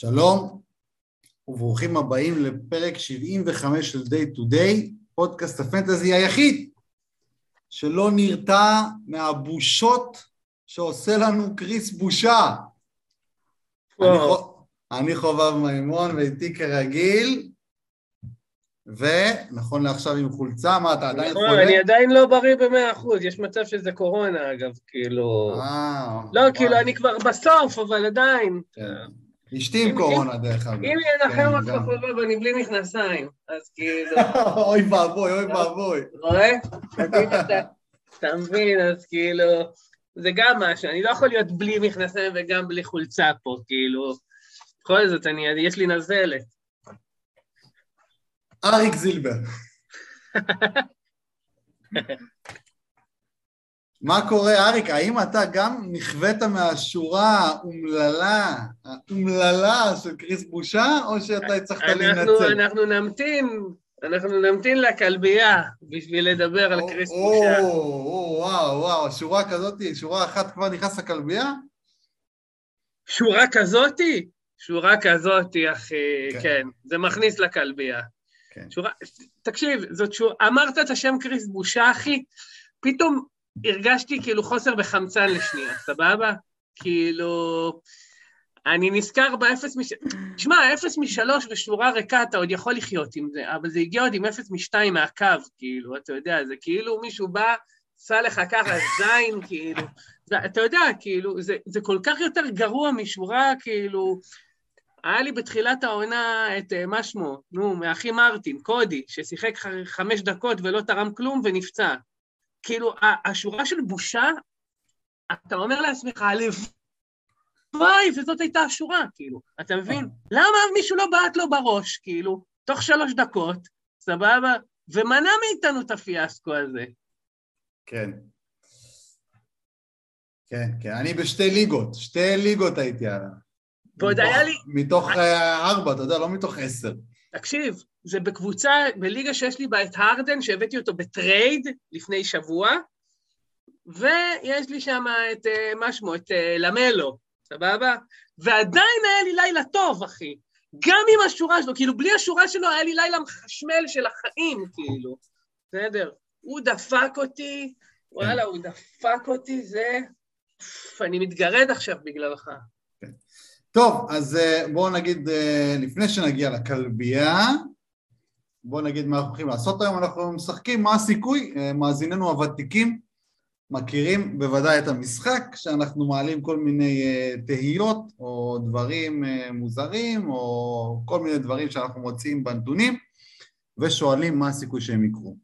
שלום וברוכים הבאים לפרק 75 של Day to Day, פודקאסט הפנטזי היחיד שלא נרתע מהבושות שעושה לנו קריס בושה. אני, חו... אני חובב מימון ואיתי כרגיל, ונכון לעכשיו עם חולצה, מה אתה עדיין נכון, חולה? אני עדיין לא בריא במאה אחוז, יש מצב שזה קורונה אגב, כאילו... אה, לא. כאילו, אני כבר בסוף, אבל עדיין. כן. אשתי עם קורונה דרך אגב. אם ינחם אותך גם. חובב, אני בלי מכנסיים, אז כאילו, אוי ואבוי, אוי ואבוי. רואה? אתה? מבין, אז כאילו, זה גם משהו, אני לא יכול להיות בלי מכנסיים וגם בלי חולצה פה, כאילו, בכל זאת, אני, יש לי נזלת. אריק זילבר. מה קורה, אריק? האם אתה גם נכווית מהשורה האומללה, האומללה של קריס בושה, או שאתה הצלחת להינצל? אנחנו נמתין, אנחנו נמתין לכלבייה בשביל לדבר על קריס בושה. או, וואו, וואו, שורה כזאת, שורה אחת כבר נכנס לכלבייה? שורה כזאתי? שורה כזאתי, אחי, כן. כן. כן, זה מכניס לכלבייה. כן. שורה, תקשיב, זאת שורה, אמרת את השם קריס בושה, אחי, פתאום הרגשתי כאילו חוסר בחמצן לשנייה, סבבה? כאילו, אני נזכר באפס מש... תשמע, אפס משלוש ושורה ריקה, אתה עוד יכול לחיות עם זה, אבל זה הגיע עוד עם אפס משתיים מהקו, כאילו, אתה יודע, זה כאילו מישהו בא, עשה לך ככה זין, כאילו, אתה יודע, כאילו, זה, זה כל כך יותר גרוע משורה, כאילו, היה לי בתחילת העונה את, אה, מה שמו, נו, מאחי מרטין, קודי, ששיחק חמש דקות ולא תרם כלום ונפצע. כאילו, השורה של בושה, אתה אומר לעצמך, הלוואי, וזאת הייתה השורה, כאילו, אתה מבין? למה מישהו לא בעט לו בראש, כאילו, תוך שלוש דקות, סבבה? ומנע מאיתנו את הפיאסקו הזה. כן. כן, כן, אני בשתי ליגות, שתי ליגות הייתי עליו. ועוד מתוך- היה לי, מתוך אה, ארבע, אתה יודע, לא מתוך עשר. תקשיב, זה בקבוצה, בליגה שיש לי בה את הרדן, שהבאתי אותו בטרייד לפני שבוע, ויש לי שם את, אה, מה שמו, את אה, למלו, סבבה? ועדיין היה לי לילה טוב, אחי. גם עם השורה שלו, כאילו, בלי השורה שלו היה לי לילה מחשמל של החיים, כאילו. בסדר? הוא דפק אותי, וואלה, הוא דפק אותי, זה... אני מתגרד עכשיו בגללך. טוב, אז אה, בואו נגיד, אה, לפני שנגיע לכלבייה, בואו נגיד מה אנחנו הולכים לעשות היום. אנחנו משחקים, מה הסיכוי? אה, מאזיננו הוותיקים מכירים בוודאי את המשחק, שאנחנו מעלים כל מיני תהיות או דברים מוזרים, או כל מיני דברים שאנחנו מוצאים בנתונים, ושואלים מה הסיכוי שהם יקרו.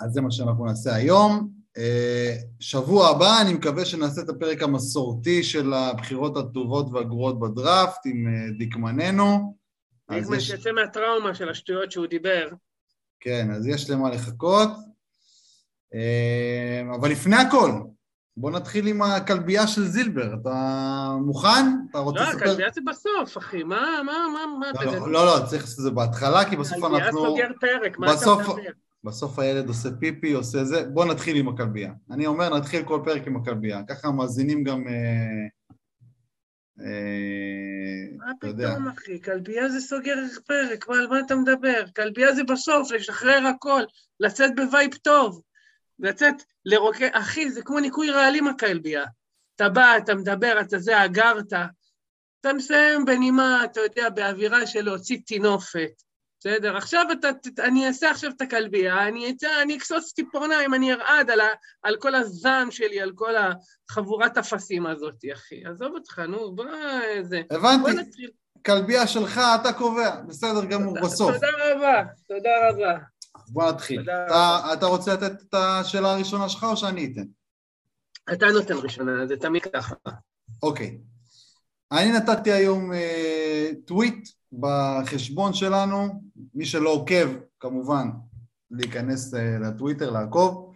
אז זה מה שאנחנו נעשה היום. שבוע הבא אני מקווה שנעשה את הפרק המסורתי של הבחירות הטובות והגרועות בדראפט עם אה, דיקמננו. אז דיגמן יש, שיצא מהטראומה של השטויות שהוא דיבר. כן, אז יש למה לחכות. אה, אבל לפני הכל, בוא נתחיל עם הכלבייה של זילבר. אתה מוכן? אתה רוצה לא, לספר? הכלבייה זה בסוף, אחי, מה, מה, מה, מה, לא. לא, לא, לא, צריך לעשות את זה בהתחלה, כי בסוף הכלבייה אנחנו... סוגר פרק, מה אתה מדבר? בסוף הילד עושה פיפי, עושה זה, בוא נתחיל עם הכלבייה. אני אומר, נתחיל כל פרק עם הכלבייה. ככה המאזינים גם... אה, אה, מה. פתאום, אחי? כלבייה זה סוגר פרק, מה, על מה אתה מדבר? כלבייה זה בסוף, לשחרר הכל, לצאת ב vibe טוב, לצאת לרוקד, אחי, זה כמו ניקוי רעלים הכלבייה. אתה בא, אתה מדבר, אתה זה, אגרת, אתה מסיים בנימה, אתה יודע, באווירה של להוציא טינופת. בסדר, עכשיו אתה, ת- אני אעשה עכשיו את הכלבייה, אני אצא, אני אכסוס ציפורניים, אני ארעד על, ה, על כל הזעם שלי, על כל החבורת אפסים הזאת, אחי. עזוב אותך, נו, בוא, איזה... בוא הבנתי, נתחיל. כלבייה שלך, אתה קובע, בסדר גמור, בסוף. תודה רבה, תודה רבה. בוא נתחיל. תודה אתה, אתה רוצה לתת את השאלה הראשונה שלך או שאני אתן? אתה נותן ראשונה, זה תמיד ככה. אוקיי. אני נתתי היום אה, טוויט בחשבון שלנו, מי שלא עוקב, כמובן, להיכנס אה, לטוויטר, לעקוב.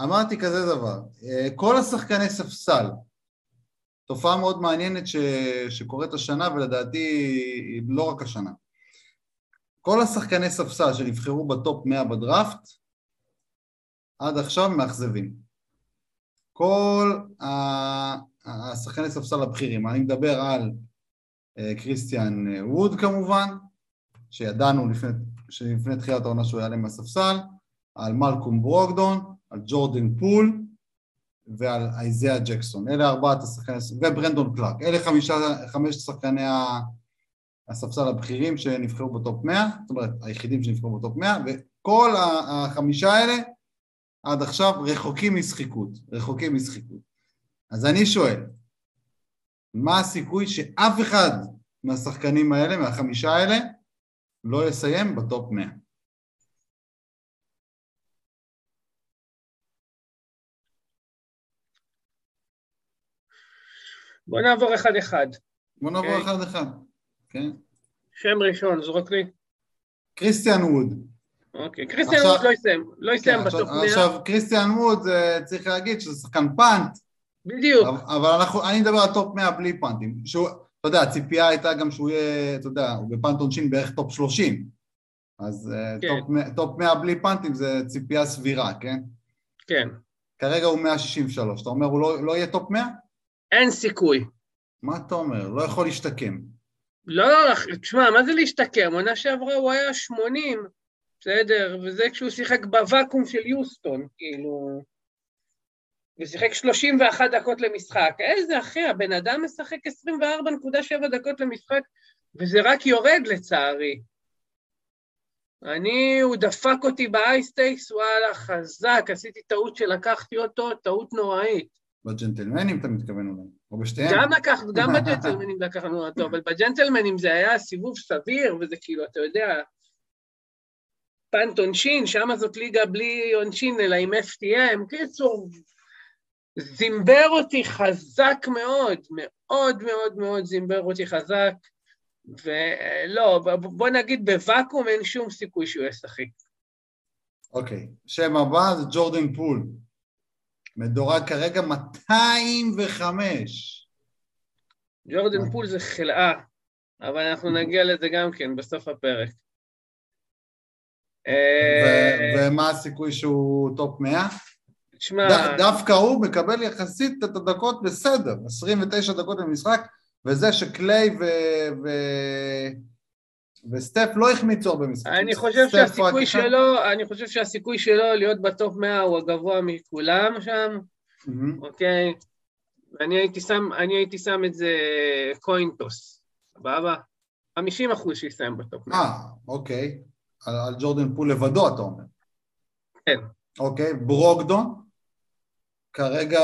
אמרתי כזה דבר, אה, כל השחקני ספסל, תופעה מאוד מעניינת ש, שקורית השנה, ולדעתי לא רק השנה. כל השחקני ספסל שנבחרו בטופ 100 בדראפט, עד עכשיו מאכזבים. כל השחקני ספסל הבכירים. אני מדבר על קריסטיאן אה, ווד כמובן, שידענו לפני, שלפני תחילת העונה שהוא יעלה מהספסל, על מלקולם ברוגדון, על ג'ורדן פול ועל אייזיה ג'קסון. אלה ארבעת השחקני, וברנדון קלארק. אלה חמישה, חמשת שחקני הספסל הבכירים שנבחרו ב top 100, זאת אומרת, היחידים שנבחרו ב top 100, וכל החמישה האלה עד עכשיו רחוקים משחיקות, רחוקים משחיקות. אז אני שואל, מה הסיכוי שאף אחד מהשחקנים האלה, מהחמישה האלה, לא יסיים בטופ 100? בוא נעבור אחד-אחד. בוא נעבור okay. אוקיי. אחד-אחד, כן. שם ראשון, זרוק לי. קריסטיאן ווד. אוקיי, קריסטיאן ווד לא יסיים, לא יסיים כן, ב top 100. עכשיו, קריסטיאן ווד, צריך להגיד שזה שחקן punt. בדיוק. אבל אנחנו, אני מדבר על top 100 בלי פאנטים. שהוא, אתה יודע, הציפייה הייתה גם שהוא יהיה, אתה יודע, הוא ב punt עונשין בערך top 30. אז אה, כן. top, top 100 בלי פאנטים זה ציפייה סבירה, כן? כן. כרגע הוא 163. אתה אומר, הוא לא, לא יהיה top 100? אין סיכוי. מה אתה אומר? לא יכול להשתקם. לא, לא, תשמע, מה זה להשתקם? עונה שעברה הוא היה 80, בסדר? וזה כשהוא שיחק בוואקום של יוסטון, כאילו... ושיחק 31 דקות למשחק. איזה אחי, הבן אדם משחק 24.7 דקות למשחק, וזה רק יורד לצערי. אני, הוא דפק אותי באייסטייקס, וואלה, חזק, עשיתי טעות שלקחתי אותו, טעות נוראית. בג'נטלמנים אתה מתכוון אולי, או בשתיהם? גם לקחנו, גם בג'נטלמנים לקחנו אותו, אבל בג'נטלמנים זה היה סיבוב סביר, וזה כאילו, אתה יודע, punt עונשין, שם זאת ליגה בלי עונשין, אלא עם FTM, קיצור, זימבר אותי חזק מאוד, מאוד מאוד מאוד זימבר אותי חזק, ולא, בוא נגיד בוואקום אין שום סיכוי שהוא ישחק. אוקיי, שם הבא זה ג'ורדן פול, מדורג כרגע 205. ג'ורדן פול זה חלאה, אבל אנחנו נגיע לזה גם כן בסוף הפרק. ומה הסיכוי שהוא top 100? תשמע... דווקא הוא מקבל יחסית את הדקות בסדר, 29 דקות במשחק, וזה שקליי ו... ו... וסטף לא החמיצו הרבה משחקים. אני חושב שהסיכוי שלו, אני חושב שהסיכוי שלו להיות ב top 100 הוא הגבוה מכולם שם, אוקיי? ואני הייתי שם, אני הייתי שם את זה coin toss, סבבה? 50 אחוז שיסיים ב top 100. אה, אוקיי. על, על ג'ורדן פול לבדו, אתה אומר. כן. אוקיי, ברוגדון, כרגע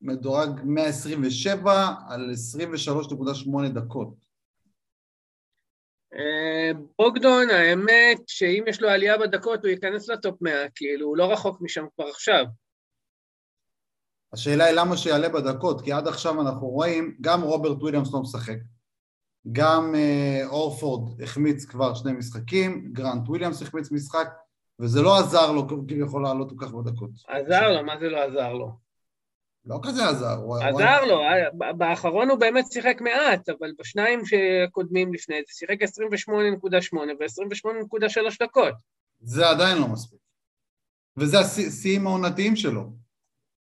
מדורג 127 על 23.8 דקות. אה, ברוגדון, האמת שאם יש לו עלייה בדקות הוא ייכנס ל top 100, כאילו, הוא לא רחוק משם כבר עכשיו. השאלה היא למה שיעלה בדקות, כי עד עכשיו אנחנו רואים, גם רוברט וויליאמס לא משחק, גם uh, הורפורד החמיץ כבר שני משחקים, גרנט וויליאמס החמיץ משחק, וזה לא עזר לו כביכול לעלות כל כך בדקות. עזר לו, מה זה לא עזר לו? לא כזה עזר. עזר לו, אה, באחרון הוא באמת שיחק מעט, אבל בשניים שקודמים לפני זה שיחק 28.8 ו-28.3 דקות. זה עדיין לא מספיק. וזה השיאים העונתיים שלו.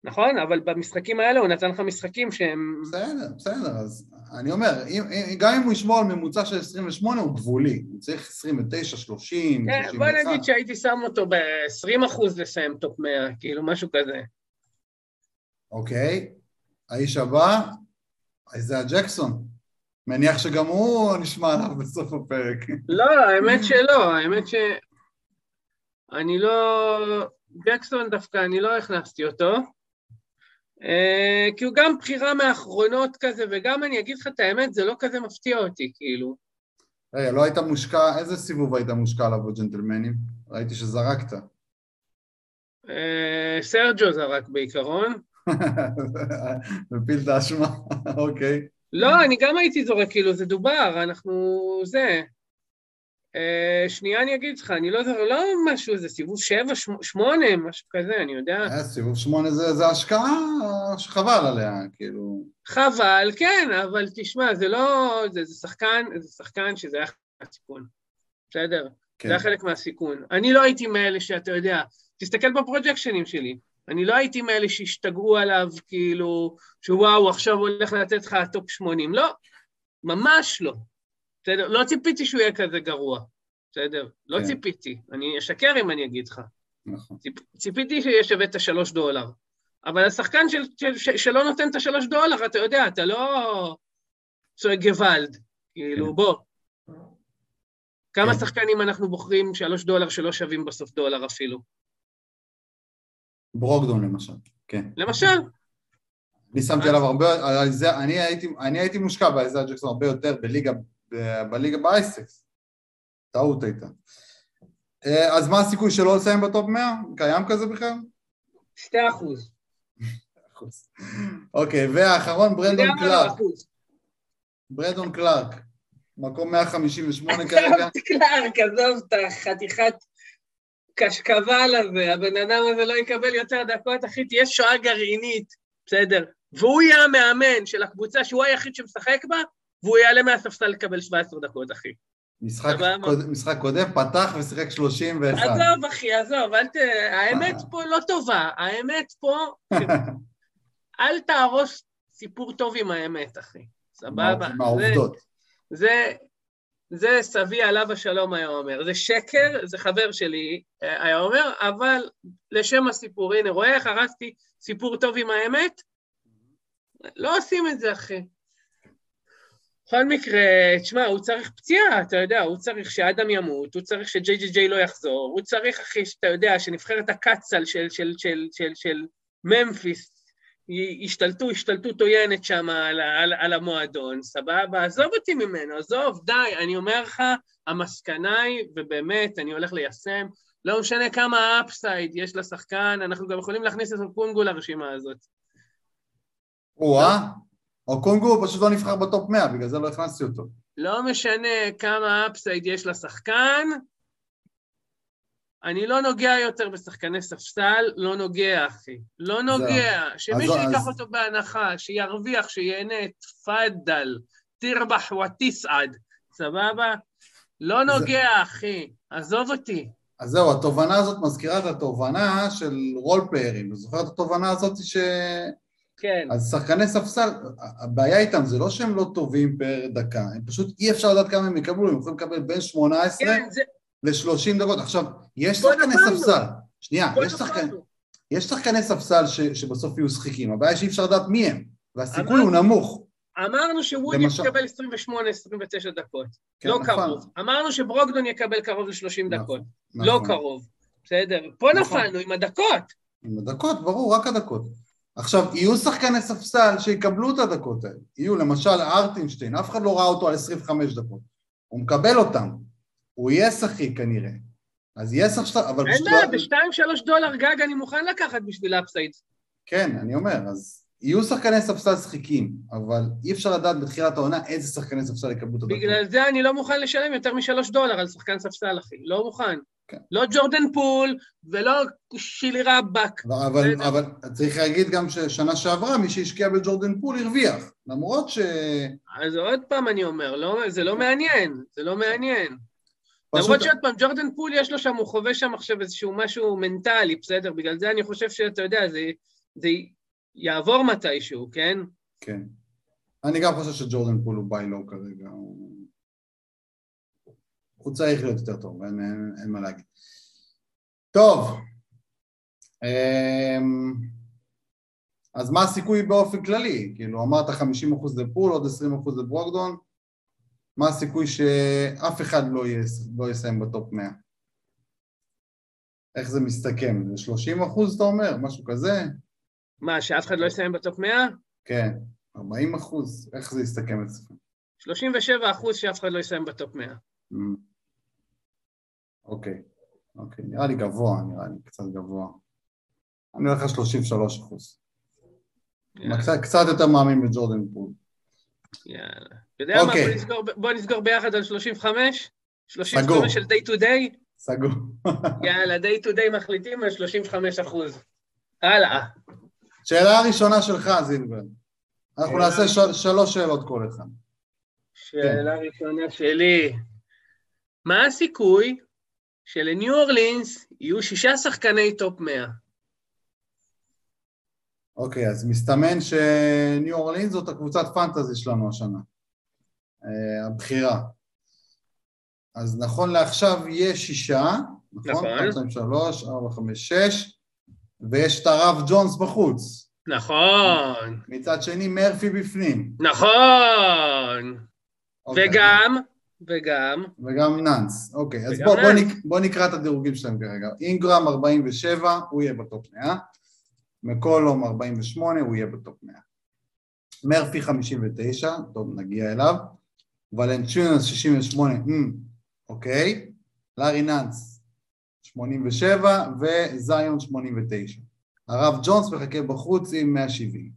נכון, אבל במשחקים האלה הוא נתן לך משחקים שהם... בסדר, בסדר, אז אני אומר, אם, גם אם הוא ישמור על ממוצע של 28 הוא גבולי, הוא צריך 29, 30, כן, 31. בוא נגיד שהייתי שם אותו ב-20 אחוז לסיים top 100, כאילו משהו כזה. אוקיי, האיש הבא, איזאה ג'קסון. מניח שגם הוא נשמע עליו בסוף הפרק. לא, האמת שלא, האמת ש... אני לא... ג'קסון דווקא, אני לא הכנסתי אותו. אה, כי הוא גם בחירה מאחרונות כזה, וגם אני אגיד לך את האמת, זה לא כזה מפתיע אותי, כאילו. רגע, לא היית מושקע, איזה סיבוב היית מושקע עליו בג'נטלמנים? ראיתי שזרקת. אה, סרג'ו זרק בעיקרון. מפיל את האשמה, אוקיי. לא, אני גם הייתי זורק, כאילו, זה דובר, אנחנו... זה. Uh, שנייה אני אגיד לך, אני לא זוכר, לא משהו, זה סיבוב שבע, שמונה, משהו כזה, אני יודע. Yeah, סיבוב שמונה זה, זה השקעה שחבל עליה, כאילו... חבל, כן, אבל תשמע, זה לא... זה, זה שחקן, זה שחקן שזה היה חלק מהסיכון, בסדר? כן. זה היה חלק מהסיכון. אני לא הייתי מאלה שאתה יודע, תסתכל בפרוג'קשנים שלי. אני לא הייתי מאלה שהשתגעו עליו, כאילו, שוואו, עכשיו הוא הולך לתת לך top 80. לא, ממש לא. בסדר? לא ציפיתי שהוא יהיה כזה גרוע, בסדר? לא כן. ציפיתי. אני אשקר אם אני אגיד לך. נכון. ציפ, ציפיתי שיהיה שווה את השלוש דולר. אבל השחקן של, של, של, שלא נותן את השלוש דולר, אתה יודע, אתה לא צועק גוואלד. כאילו, כן. בוא. כמה כן. שחקנים אנחנו בוחרים שלוש דולר שלא שווים בסוף דולר אפילו? ברוקדון למשל, כן. למשל, אני שמתי עליו הרבה, על זה, אני הייתי, אני הייתי מושקע באיזיה ג'קסון הרבה יותר בליגה, בליגה באייסקס. טעות הייתה. אה, אז מה הסיכוי שלא לסיים ב top 100? קיים כזה בכלל? שתי אחוז. אחוז. אוקיי, והאחרון ברנדון לא קלארק. אחוז? ברנדון קלארק, מקום 158 כרגע. עזוב קלארק, עזוב את החתיכת קשקבל הזה, הבן אדם הזה לא יקבל יותר דקות, אחי, תהיה שואה גרעינית, בסדר. והוא יהיה המאמן של הקבוצה שהוא היחיד שמשחק בה, והוא יעלה מהספסל לקבל 17 דקות, אחי. משחק. קוד- משחק קודם, פתח ושיחק 31. עזוב, אחי, עזוב, אל ת... האמת פה לא טובה, האמת פה... אל תהרוס סיפור טוב עם האמת, אחי. סבבה? עם העובדות. זה, זה סבי עליו השלום היה אומר. זה שקר, זה חבר שלי אה, היה אומר, אבל לשם הסיפור, הנה, רואה איך הרסתי סיפור טוב עם האמת? לא עושים את זה, אחי. בכל מקרה, תשמע, הוא צריך פציעה, אתה יודע, הוא צריך שאדם ימות, הוא צריך שג'יי ג'יי ג'יי לא יחזור, הוא צריך, אחי, שאתה יודע, שנבחרת הקצ"ל של, של, של, של, של ממפיס י- ישתלטו השתלטות עוינת שם על, על, על המועדון, סבבה? עזוב אותי ממנו, עזוב, די, אני אומר לך, המסקנה היא, ובאמת, אני הולך ליישם, לא משנה כמה upside יש לשחקן, אנחנו גם יכולים להכניס את אוקונגוו לרשימה הזאת. או-אה, אוקונגוו הוא פשוט לא נבחר ב top 100, בגלל זה לא הכנסתי אותו. לא משנה כמה upside יש לשחקן, אני לא נוגע יותר בשחקני ספסל, לא נוגע, אחי. לא נוגע. שמישהו אז- ייקח אז- אותו בהנחה, שירוויח, שיהנה, תפאדל, תרבח ותסעד, סבבה? לא זה- נוגע, אחי. עזוב אותי. אז זהו, התובנה הזאת מזכירה את התובנה של רולפליירים. אתה זוכר את התובנה הזאת ש... כן. אז שחקני ספסל, הבעיה איתם זה לא שהם לא טובים פר דקה, הם פשוט אי אפשר לדעת כמה הם יקבלו, הם יכולים לקבל בין 18 כן, זה... ל-30 דקות. עכשיו, יש שחקני. ספסל, שנייה, יש נפלנו. יש שחקני ספסל ש, שבסוף יהיו שחיקים, הבעיה היא שאי אפשר לדעת מי הם, והסיכוי אמרנו. הוא נמוך. אמרנו שוויליאמס למשל. יקבל 28-29 דקות. כן, לא נכון, קרוב. אמרנו שברוקדון יקבל קרוב ל-30 נכון, דקות. נכון. לא קרוב. בסדר. פה נכון. נפלנו עם הדקות. עם הדקות, ברור, רק הדקות. עכשיו, יהיו שחקני ספסל שיקבלו את הדקות האלה. יהיו, למשל, ארטינשטיין, אף אחד לא ראה אותו על 25 דקות. הוא מקבל אותם. הוא יהיה שחי כנראה. אז יהיה שחק... אבל אין בעיה, לא... בשתיים, שלוש דולר גג אני מוכן לקחת בשביל אפסייד. כן, אני אומר, אז יהיו שחקני ספסל שחיקים, אבל אי אפשר לדעת בתחילת העונה איזה שחקני ספסל יקבלו את הדקות. בגלל זה אני לא מוכן לשלם יותר משלוש דולר על שחקן ספסל, אחי. לא מוכן. כן. לא ג'ורדן פול ולא שילי רבאק. אבל, בסדר. אבל צריך להגיד גם ששנה שעברה מי שהשקיע בג'ורדן פול הרוויח, למרות ש... אז עוד פעם אני אומר, לא, זה לא מעניין, זה לא מעניין. פשוט- למרות שעוד פעם, ג'ורדן פול יש לו שם, הוא חווה שם עכשיו איזשהו משהו מנטלי, בסדר? בגלל זה אני חושב שאתה יודע, זה, זה יעבור מתישהו, כן? כן. אני גם חושב שג'ורדן פול הוא buy low כרגע, הוא... הוא צריך להיות יותר טוב, אין, אין, אין מה להגיד. טוב, אמ, אז מה הסיכוי באופן כללי? כאילו, אמרת 50% לפול, עוד 20% לברוקדון, מה הסיכוי שאף אחד לא, יס, לא יסיים ב top 100? איך זה מסתכם? זה 30 אחוז, אתה אומר? משהו כזה? מה, שאף אחד לא יסיים ב top 100? כן, 40 אחוז, איך זה יסתכם אצלכם? 37 אחוז שאף אחד לא יסיים ב top 100. Mm. אוקיי, אוקיי, נראה לי גבוה, נראה לי קצת גבוה. אני הולך על 33 אחוז. קצת, יותר מאמין בג'ורדן פול. יאללה. אתה יודע מה, אוקיי. בוא נסגור, בוא נסגור ביחד על 35? 35 סגור. של day to day? סגור. יאללה, day to day מחליטים על 35 אחוז. הלאה. שאלה הראשונה שלך, זילבר. אנחנו נעשה של, שלוש שאלות כל אחד. שאלה ראשונה שלי, מה הסיכוי שלניו אורלינס יהיו שישה שחקני top 100? אוקיי, אז מסתמן שניו אורלינס זאת הקבוצת fantasy שלנו השנה. אה, הבחירה. אז נכון לעכשיו יש שישה, נכון? נכון. 1, 2, 3, 4, 5, 6, ויש את הרב ג'ונס בחוץ. נכון, מצד שני, מרפי בפנים. נכון. אוקיי. וגם, וגם, וגם נאנס. אוקיי, אז וגם בוא, בוא, נאנס. נק, בוא נקרא את הדירוגים שלהם כרגע. אינגרם 47, הוא יהיה ב top 100. מקולום 48, הוא יהיה ב top 100. מרפי 59, טוב, נגיע אליו. ולנצ'ונס 68, hmm, אוקיי. לארי נאנס 87, וזיון 89. הרב ג'ונס מחכה בחוץ עם 170.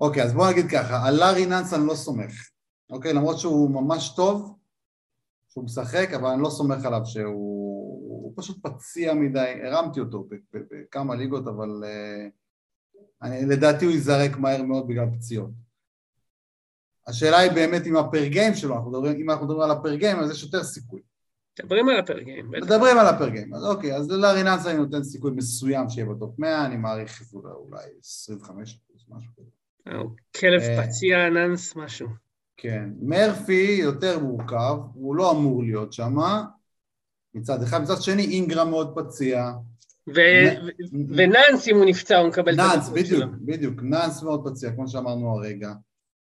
אוקיי, אז בואו נגיד ככה, על לארי נאנס אני לא סומך. אוקיי, למרות שהוא ממש טוב, שהוא משחק, אבל אני לא סומך עליו שהוא הוא פשוט פציע מדי, הרמתי אותו בכמה ליגות, אבל uh, אני, לדעתי הוא ייזרק מהר מאוד בגלל פציעות. השאלה היא באמת עם הפר גיים שלו, אנחנו מדברים, אם אנחנו מדברים על הפר גיים, אז יש יותר סיכוי. מדברים על הפרגים, בטח. מדברים על הפר גיים, אז אוקיי, אז ללארי נאנס אני נותן סיכוי מסוים שיהיה בטופ 100, אני מעריך אולי, אולי 25 אחוז, משהו כזה. הוא כלב אה. פציע, נאנס, משהו. כן, מרפי יותר מורכב, הוא לא אמור להיות שם, מצד אחד, מצד שני אינגרם מאוד פציע. ונאנס, אם הוא נפצע, הוא מקבל את הדקות בדיוק, שלו. בדיוק, נאנס מאוד פציע, כמו שאמרנו הרגע.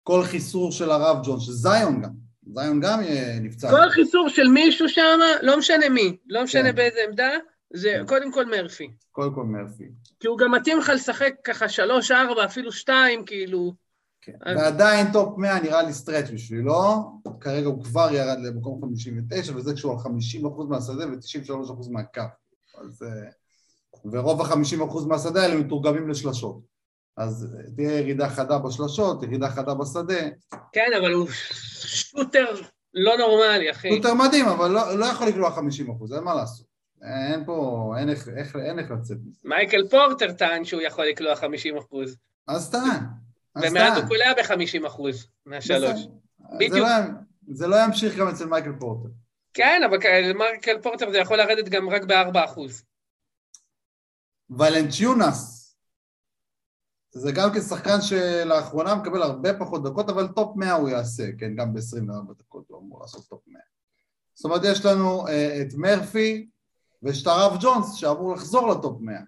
כל חיסור של הרב ג'ונס, של זיון גם, זיון גם נפצע. כל חיסור של מישהו שם, לא משנה מי, לא משנה כן. באיזה עמדה, זה כן. קודם כל מרפי. קודם כל מרפי. כי הוא גם מתאים לך לשחק ככה שלוש, ארבע, אפילו שתיים, כאילו. כן. ועדיין top 100 נראה לי stretch בשבילו, כרגע הוא כבר ירד למקום 59, וזה כשהוא על 50% מהשדה ו-93% מהקו. אז... אה, ורוב ה-50% מהשדה האלה מתורגמים לשלשות. אז אה, תהיה ירידה חדה בשלשות, ירידה חדה בשדה. כן, אבל הוא שוטר לא נורמלי, אחי. יותר מדהים, אבל לא, לא יכול לקלוע 50%, אין מה לעשות. אין פה, אין איך, איך, אין איך לצאת מזה. מייקל פורטר טען שהוא יכול לקלוע 50 אחוז, אז טען. אז ומאז. הוא קולע ב-50 אחוז מהשלוש. בדיוק. זה לא, זה לא ימשיך גם אצל מייקל פורטר. כן, אבל מייקל פורטר זה יכול לרדת גם רק ב-4 אחוז. ולנצ'ונאס, זה גם כן שחקן שלאחרונה מקבל הרבה פחות דקות, אבל top 100 הוא יעשה, כן, גם ב-24 דקות הוא אמור לעשות top 100. זאת אומרת, יש לנו אה, את מרפי ויש את הרב ג'ונס שאמור לחזור ל top 100.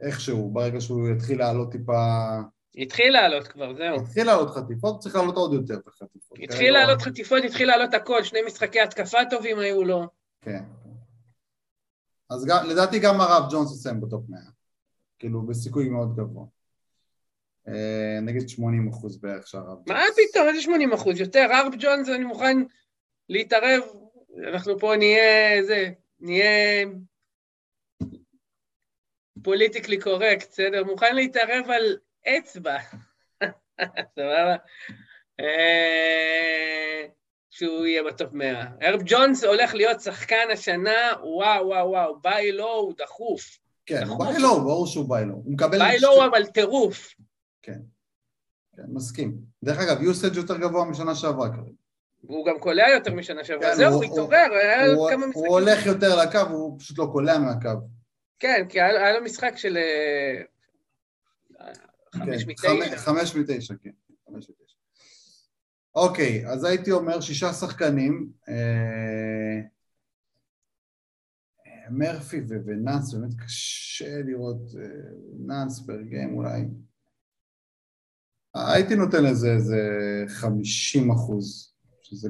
איכשהו, ברגע שהוא יתחיל לעלות טיפה... התחיל לעלות כבר, זהו. התחיל לעלות חטיפות, צריך לעלות עוד יותר את החטיפות. התחיל לעלות חטיפות, התחיל לעלות הכל, שני משחקי התקפה טובים היו לו. כן. אז גם, לדעתי גם הרב ג'ונס יסיים בטופ 100. כאילו, בסיכוי מאוד גבוה. אה, נגיד 80 אחוז בערך שהרב מה פתאום, איזה 80 אחוז? יותר, ארב ג'ונס, אני מוכן להתערב, אנחנו פה נהיה, זה, נהיה politically correct, בסדר? מוכן להתערב על אצבע, סבבה? אה, שהוא יהיה ב top 100. הרב ג'ונס הולך להיות שחקן השנה, וואו, וואו, וואו, buy low, הוא דחוף. כן. buy low, ברור שהוא buy low. הוא מקבל... buy ש- low, אבל טירוף. כן, כן, מסכים. דרך אגב, usage יותר גבוה משנה שעברה כרגע. והוא גם קולע יותר משנה שעברה. כן, זהו, הוא- הוא התעורר, היה הוא- כמה הוא משחקים. הולך יותר לקו, הוא פשוט לא קולע מהקו. כן, כי היה, היה לו משחק של אה, חמש כן, מתשע. חמש מתשע, כן. חמש מתשע. אוקיי, אז הייתי אומר שישה שחקנים. אה, מרפי ו- ונאנס, באמת קשה לראות אה, נאנס פר גיים אולי. הייתי נותן לזה איזה 50 אחוז, שזה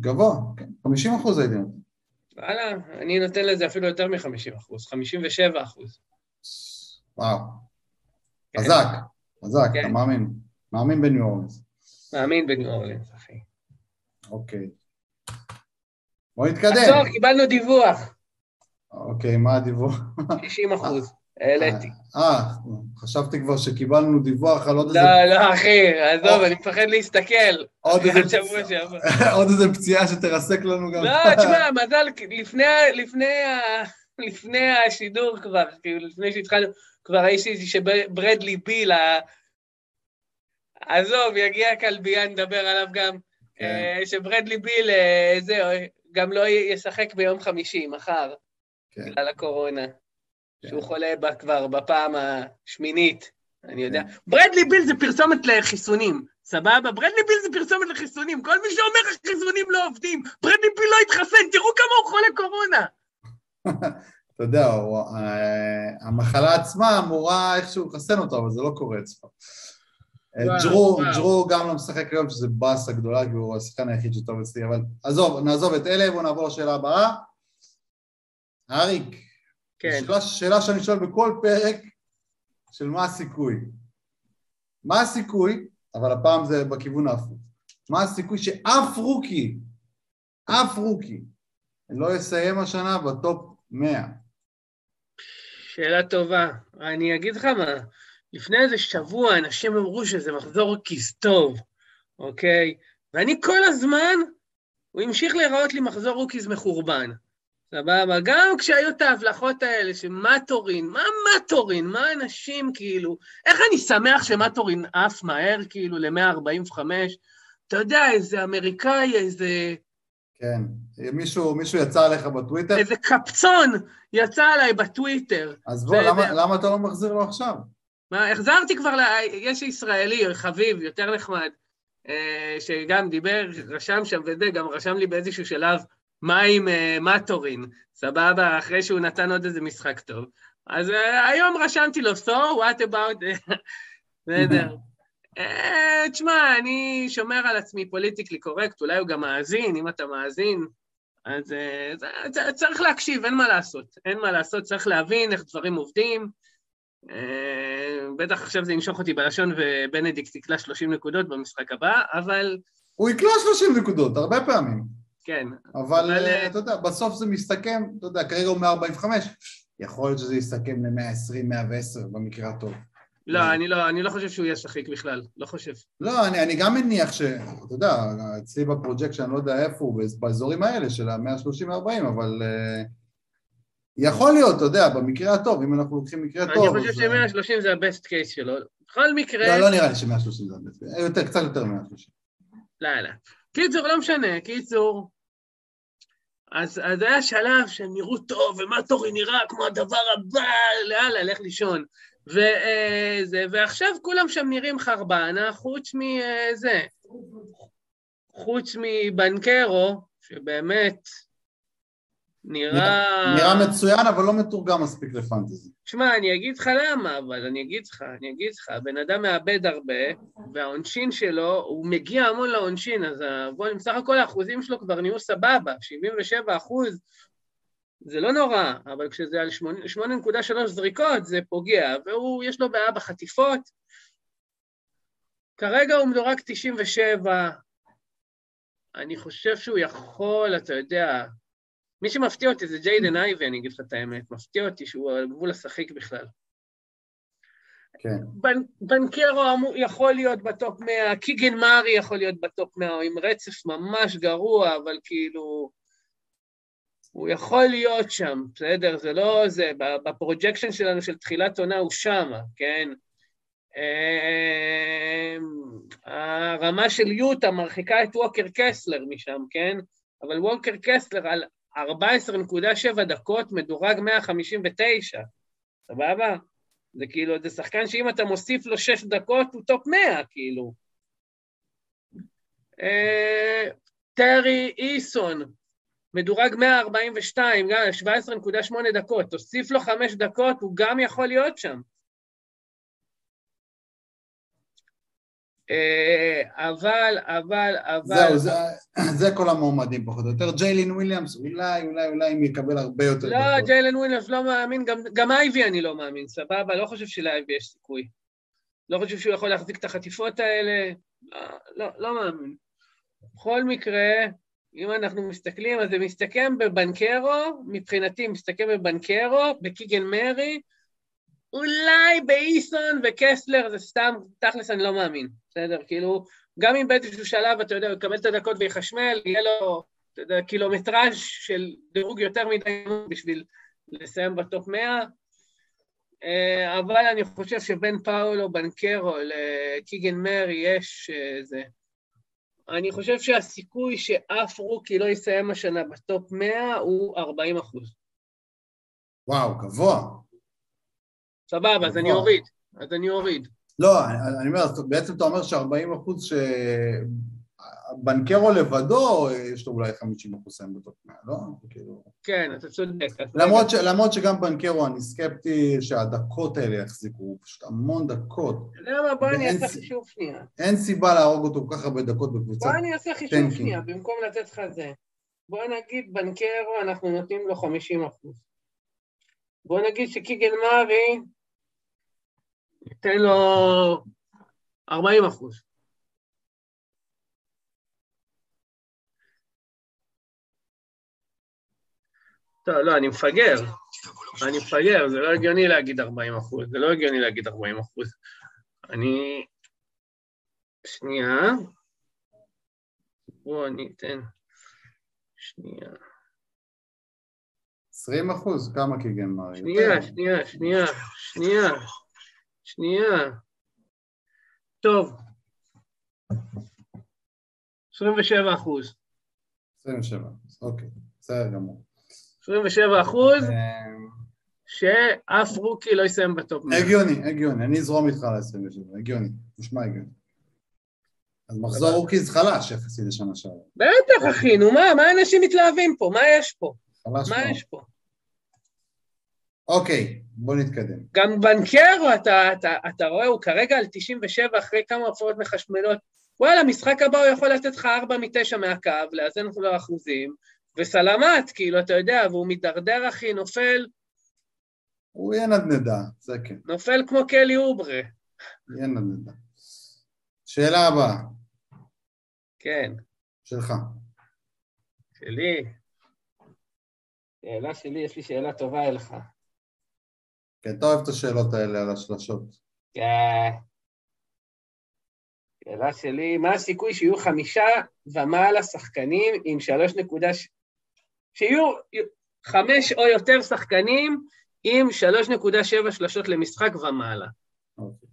גבוה, כן, 50 אחוז הייתי נותן. וואלה, אני נותן לזה אפילו יותר מ-50 אחוז, 57 אחוז. וואו, כן. חזק, חזק, כן. אתה מאמין, מאמין בניו אורלינס. מאמין בניו אורלינס, אחי. אוקיי. בוא נתקדם. עצור, קיבלנו דיווח, אוקיי, מה הדיווח? 60 אחוז. העליתי. אה, חשבתי כבר שקיבלנו דיווח על עוד איזה... לא, לא, אחי, עזוב. אני מפחד להסתכל. עוד איזה פציעה. שתרסק לנו גם. לא, תשמע, מזל, לפני השידור כבר, כאילו, לפני שהתחלנו, כבר ראיתי שברדלי ביל, ה- עזוב, יגיע הכלבייה, נדבר עליו גם, כן. אה, שברדלי ביל, אה, זהו, גם לא ישחק ביום חמישי, מחר, כן. בגלל הקורונה. שהוא חולה בה כבר בפעם השמינית, אני יודע. ברדלי ביל זה פרסומת לחיסונים, סבבה? ברדלי ביל זה פרסומת לחיסונים. כל מי שאומר חיסונים לא עובדים, ברדלי ביל לא התחסן, תראו כמה הוא חולה קורונה. אתה יודע, אה, המחלה עצמה אמורה איכשהו לחסן אותו, אבל זה לא קורה אצלו. אה, ג'רו גם לא משחק היום, שזה באסה גדולה, כי הוא השחקן היחיד שטוב אצלי, אבל עזוב, נעזוב את אלה, בואו נעבור לשאלה הבאה. אריק, כן. שאלה, שאלה שאני שואל בכל פרק, של מה הסיכוי. מה הסיכוי, אבל הפעם זה בכיוון ההפוך, מה הסיכוי שאף רוקי, אף רוקי, לא יסיים השנה בטופ 100? שאלה טובה. אני אגיד לך מה, לפני איזה שבוע אנשים אמרו שזה מחזור כיס טוב, אוקיי? ואני כל הזמן, הוא המשיך להיראות לי מחזור rookies מחורבן. סבבה? גם כשהיו את ההבלחות האלה, שמטורין, מה מטורין? מה אנשים כאילו... איך אני שמח שמטורין עף מהר כאילו ל-145? אתה יודע, איזה אמריקאי, איזה... כן, מישהו, מישהו יצא עליך בטוויטר? איזה קפצון יצא עליי בטוויטר. אז בוא, למה, למה אתה לא מחזיר לו עכשיו? מה, החזרתי כבר, ל... יש ישראלי, חביב, יותר נחמד, אה, שגם דיבר, רשם שם וזה, גם רשם לי באיזשהו שלב, מה עם uh, מטורין, סבבה, אחרי שהוא נתן עוד איזה משחק טוב. אז uh, היום רשמתי לו, so what about... בסדר. Uh, תשמע, אני שומר על עצמי פוליטיקלי קורקט, אולי הוא גם מאזין, אם אתה מאזין, אז uh, צריך להקשיב, אין מה לעשות. אין מה לעשות, צריך להבין איך דברים עובדים. Uh, בטח עכשיו זה ינשוך אותי בלשון ובנדיקט יקלע 30 נקודות במשחק הבא, אבל... הוא יקלע 30 נקודות, הרבה פעמים. כן. אבל, אבל אה, אתה יודע, בסוף זה מסתכם, אתה יודע, כרגע הוא 145, יכול להיות שזה יסתכם ל-120, 110 במקרה הטוב. לא, אני לא, אני לא חושב שהוא ישחק בכלל, לא חושב. לא, אני, אני גם מניח ש... אתה יודע, אצלי בפרוג'קט אני לא יודע איפה הוא, באזורים האלה של ה-130-140, אבל... Uh, יכול להיות, אתה יודע, במקרה הטוב, אם אנחנו לוקחים מקרה אני טוב... אני חושב ש-130 זה הבסט קייס שלו. בכל מקרה... לא, לא נראה לי ש-130 זה הבסט קייס, קצת יותר מ-130. לא, לא. קיצור, לא משנה, קיצור. אז, אז היה שלב שהם נראו טוב, ומה טורי נראה כמו הדבר הבא, לאללה, לך לישון. וזה, ועכשיו כולם שם נראים חרבנה, חוץ מזה, חוץ מבנקרו, שבאמת נראה... נראה מצוין, אבל לא מתורגם מספיק לפנטזי. שמע, אני אגיד לך למה, אבל אני אגיד לך, אני אגיד לך, הבן אדם מאבד הרבה, והעונשין שלו, הוא מגיע המון לעונשין, אז בוא, בסך הכל האחוזים שלו כבר נהיו סבבה, 77 אחוז, זה לא נורא, אבל כשזה על 8.3 זריקות זה פוגע, והוא, יש לו בעיה בחטיפות. כרגע הוא מדורג 97, אני חושב שהוא יכול, אתה יודע, מי שמפתיע אותי זה ג'יידן אייבי, אני אגיד לך את האמת, מפתיע אותי שהוא על גבול השחיק בכלל. כן. בנקרו יכול להיות ב top 100, קיגן מארי יכול להיות ב top 100, עם רצף ממש גרוע, אבל כאילו... הוא יכול להיות שם, בסדר? זה לא זה, ב projection שלנו של תחילת עונה הוא שמה, כן? אמ, הרמה של יוטה מרחיקה את ווקר קסלר משם, כן? אבל ווקר קסלר על 14.7 דקות מדורג 159, סבבה? זה כאילו, זה שחקן שאם אתה מוסיף לו 6 דקות הוא top 100, כאילו. אה, טרי איסון, מדורג 142, גם 17.8 דקות, תוסיף לו 5 דקות, הוא גם יכול להיות שם. אה, אבל, אבל, אבל... זהו, זה, זה כל המועמדים פחות או יותר. ג'יילין וויליאמס, אולי, אולי, אולי אם יקבל הרבה יותר לא. לא, ג'יילין וויליאמס לא מאמין, גם, גם אייבי אני לא מאמין, סבבה? לא חושב שלאייבי יש סיכוי. לא חושב שהוא יכול להחזיק את החטיפות האלה, לא, לא, לא מאמין. בכל מקרה, אם אנחנו מסתכלים, אז זה מסתכם בבנקרו, מבחינתי מסתכם בבנקרו, בקיגן מרי, אולי באיסון וקסלר זה סתם, תכלס אני לא מאמין, בסדר? כאילו, גם אם באיזשהו שלב, אתה יודע, הוא יקבל את הדקות ויחשמל, יהיה לו, אתה יודע, קילומטראז' של דירוג יותר מדי בשביל לסיים ב top 100, אה, אבל אני חושב שבין פאולו בנקרו לקיגן מרי יש איזה... אני חושב שהסיכוי שאף rookie לא יסיים השנה ב top 100 הוא 40 אחוז. וואו, גבוה. סבבה, אז אני גבוה. אוריד. אז אני אוריד. לא, אני, אומר, בעצם אתה אומר ש-40 אחוז ש... בנקרו לבדו, יש לו אולי 50 אחוז סיים בטופ 100, לא? כאילו... כן, אתה צודק. למרות, ש... למרות שגם בנקרו אני סקפטי שהדקות האלה יחזיקו, פשוט המון דקות. אתה יודע מה, בוא אני אעשה חישוב שנייה. אין סיבה להרוג אותו כל כך הרבה דקות בקבוצה. בוא אני אעשה חישוב. שנייה, במקום לתת לך זה. בוא נגיד בנקרו, אנחנו נותנים לו 50 אחוז. בוא נגיד שקיגן מארי, ניתן לו 40 אחוז. טוב, לא, אני מפגר. אני מפגר, זה לא הגיוני להגיד 40 אחוז, זה לא הגיוני להגיד 40 אחוז. אני... שנייה. בואו אני אתן... שנייה. 20 אחוז? כמה קיגן מרי? שנייה, שנייה, שנייה, שנייה, שנייה. טוב. 27 אחוז. 27 אחוז, אוקיי, בסדר גמור. 27 אחוז, שאף רוקי לא יסיים בטופ 100. הגיוני, הגיוני, אני אזרום איתך על ה-27, הגיוני, נשמע הגיוני. אז מחזור rookies חלש יחסי לשנה שעברה, בטח, אחי, נו מה, מה אנשים מתלהבים פה? מה יש פה? חלש מה. יש פה? אוקיי, בוא נתקדם. גם בנקרו, אתה, אתה, אתה רואה, הוא כרגע על 97 אחרי כמה הופעות מחשמלות. וואלה, משחק הבא הוא יכול לתת לך 4 מ-9 מהקו, לאזן לו אחוזים, וסלמת, כאילו, אתה יודע, והוא מידרדר, אחי, נופל, הוא יהיה נדנדה, זה כן, נופל כמו קלי אוברה. יהיה נדנדה. שאלה הבאה, כן, שלך. שלי. שאלה שלי, יש לי שאלה טובה אליך. כן, אתה אוהב את השאלות האלה על השלשות. כן. שאלה שלי, מה הסיכוי שיהיו חמישה ומעלה שחקנים עם שלוש נקודה... ש- שיהיו חמש או יותר שחקנים עם 3.7 שלשות למשחק ומעלה. אוקיי.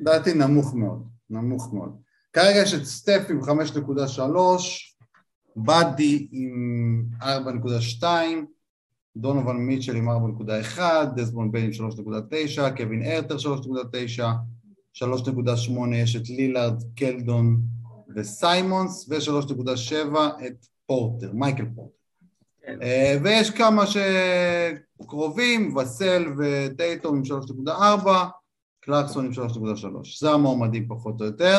דעתי נמוך מאוד, נמוך מאוד. כרגע יש את סטף עם 5.3, באדי עם 4.2, דונובל מיטשל עם 4.1, דסמונד ביין עם 3.9, קווין ארטר 3.9, 3.8 יש את לילארד, קלדון וסיימונס, ו-3.7 את פורטר, מייקל פורטר. כן. אה, ויש כמה שקרובים, וסל וטייטום עם 3.4, קלרקסון עם 3.3. זה המועמדים פחות או יותר.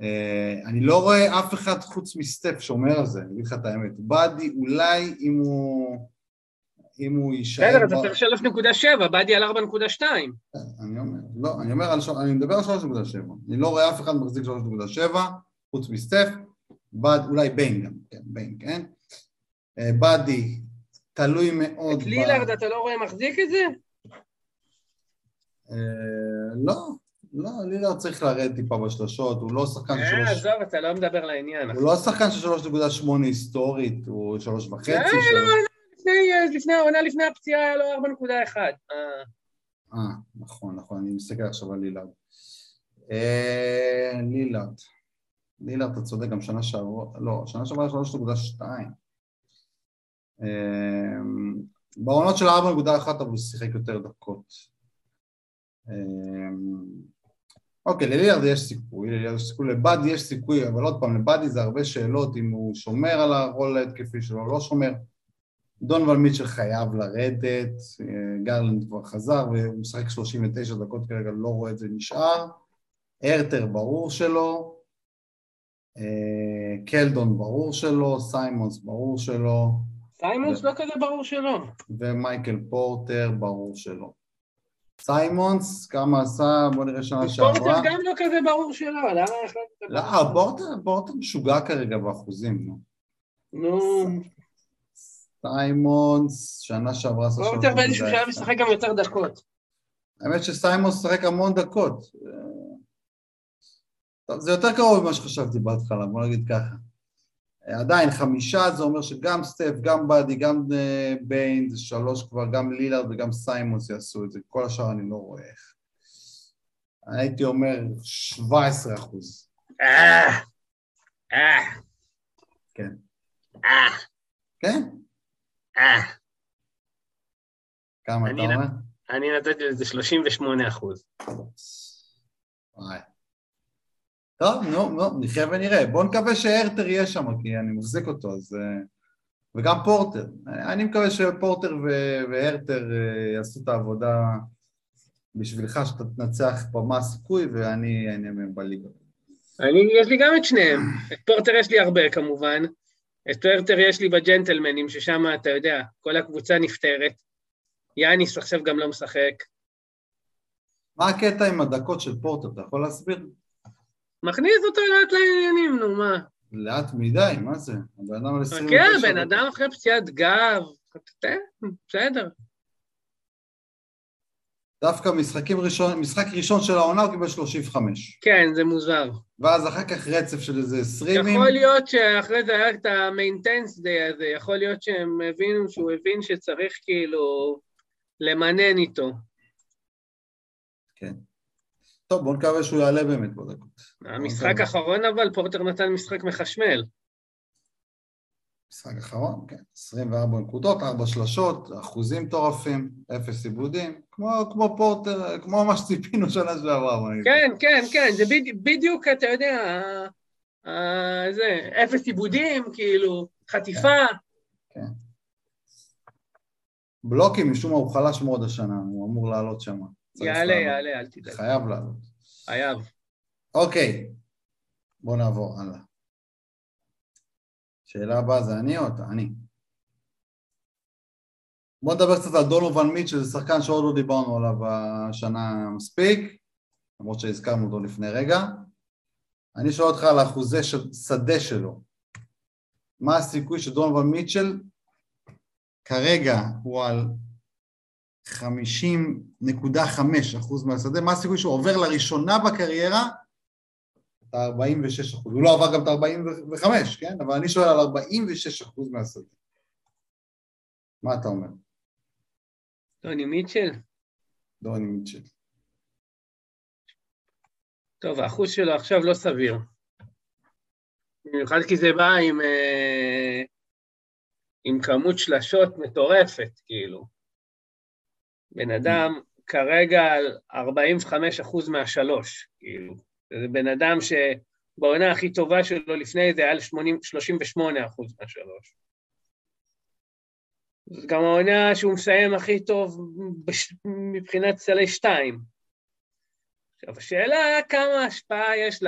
אה, אני לא רואה אף אחד חוץ מסטף שאומר על זה, אני אגיד לך את האמת. באדי אולי אם הוא... אם הוא יישאר... בסדר, אתה 3.7, באדי על 4.2. אני אומר, לא, אני אומר אני מדבר על 3.7. אני לא רואה אף אחד מחזיק 3.7, חוץ מסטף. אולי ביין גם, כן, ביין, כן? אה, באדי, תלוי מאוד... את לילארד אתה לא רואה מחזיק את זה? אה, לא, לא, לילארד צריך לרדת טיפה בשלשות, הוא לא שחקן של אה, שלוש... עזוב, אתה לא מדבר לעניין. הוא לא שחקן של 3.8 היסטורית, הוא 3.5, אה, שלוש- לפני, אה, לפני העונה לפני הפציעה היה לו 4.1. אה, אה, נכון, נכון, אני מסתכל עכשיו על לילארד. לילארד. לילארד, אתה צודק, גם שנה שעברה, לא, שנה שעברה 3.2. אה, בעונות של 4.1 אבל הוא שיחק יותר דקות. אה, אוקיי, ללילארד יש סיכוי, ללילארד יש סיכוי, לבאדי יש סיכוי, אבל עוד פעם, לבאדי זה הרבה שאלות אם הוא שומר על הרול ההתקפי שלו, לא שומר. דונובן מיטשל חייב לרדת, אה, גרלנד כבר חזר והוא משחק 39 דקות כרגע, לא רואה את זה נשאר. הרטר ברור שלא, אה, קלדון ברור שלא, סיימונס ברור שלא, סיימונס לא כזה ברור שלא. ומייקל פורטר ברור שלא. סיימונס, כמה עשה, בוא נראה שנה פורטר שעברה. גם לא כזה ברור שלא, למה החלטת? לא, פורטר, פורטר משוגע כרגע באחוזים, נו. נו, סיימונס, שנה שעברה עשה פורטר באיזשהו 3.10. שלב משחק גם יותר דקות. האמת שסיימונס שחק המון דקות. טוב, זה יותר קרוב ממה שחשבתי בהתחלה, בוא נגיד ככה. עדיין, חמישה זה אומר שגם סטף, גם באדי, גם אה, ביין, זה שלוש כבר, גם לילארד וגם סיימונס יעשו את זה, כל השאר אני לא רואה איך. הייתי אומר 17 אחוז. אה, אה, כן. כן? כמה אתה אומר? אני נתתי לזה 38 אחוז. וואי. טוב, נו, נו, נחיה ונראה. בואו נקווה שהרטר יהיה שם, כי אני מחזיק אותו, אז... אה, וגם פורטר. אני מקווה שפורטר ו- והרטר אה, יעשו את העבודה בשבילך, שאתה תנצח פה מה הסיכוי, ואני אענה מהם בליגה. אני, יש לי גם את שניהם. את פורטר יש לי הרבה כמובן. את הרטר יש לי בג'נטלמנים, ששם, אתה יודע, כל הקבוצה נפתרת. יאניס עכשיו גם לא משחק. מה הקטע עם הדקות של פורטר, אתה יכול להסביר? מכניס אותו לאט לעניינים, נו, מה? לאט מדי, מה זה? הבן אדם על 29... כן, בן אדם אחרי פציעת גב, תן, בסדר. דווקא משחקים ראשון, משחק ראשון של העונה הוא קיבל 35. כן, זה מוזר. ואז אחר כך רצף של איזה 20... יכול להיות שאחרי זה היה את המיינטנס דיי הזה, יכול להיות שהם הבינו שהוא הבין שצריך כאילו למנן איתו. כן. טוב, בוא נקווה שהוא יעלה באמת בדקות. המשחק האחרון אבל, פורטר נתן משחק מחשמל. משחק אחרון, כן. 24 נקודות, 4 שלשות, אחוזים מטורפים, אפס עיבודים, כמו, כמו פורטר, כמו מה שציפינו שנה שעברה. כן, כן, כן, זה בדי, בדיוק, אתה יודע, ה- ה- זה, אפס עיבודים, כאילו, חטיפה. כן. בלוקים, משום מה הוא חלש מאוד השנה, הוא אמור לעלות שם. יעלה. יעלה, אל תדאג. חייב לעלות. חייב. אוקיי, בואו נעבור הלאה. שאלה הבאה זה אני או אתה? אני. בואו נדבר קצת על דונובל מיטשל, זה שחקן שעוד לא דיברנו עליו השנה מספיק, למרות שהזכרנו אותו לפני רגע. אני שואל אותך על אחוזי שדה שלו. מה הסיכוי שדונובל מיטשל כרגע הוא על 50.5 אחוז מהשדה, מה הסיכוי שהוא עובר לראשונה בקריירה את ה-46 אחוז, הוא לא עבר גם את ה-45, כן? אבל אני שואל על 46 אחוז מהשדה. מה אתה אומר, טוני מיטשל? דוני מיטשל? טוב, האחוז שלו עכשיו לא סביר. במיוחד כי זה בא עם, אה, עם כמות שלשות מטורפת, כאילו. בן אדם כרגע על 45 אחוז מהשלוש, כאילו. זה בן אדם שבעונה הכי טובה שלו לפני זה היה על 80 38 אחוז מהשלוש. זאת גם העונה שהוא מסיים הכי טוב בש... מבחינת סלי שתיים. עכשיו, השאלה כמה השפעה יש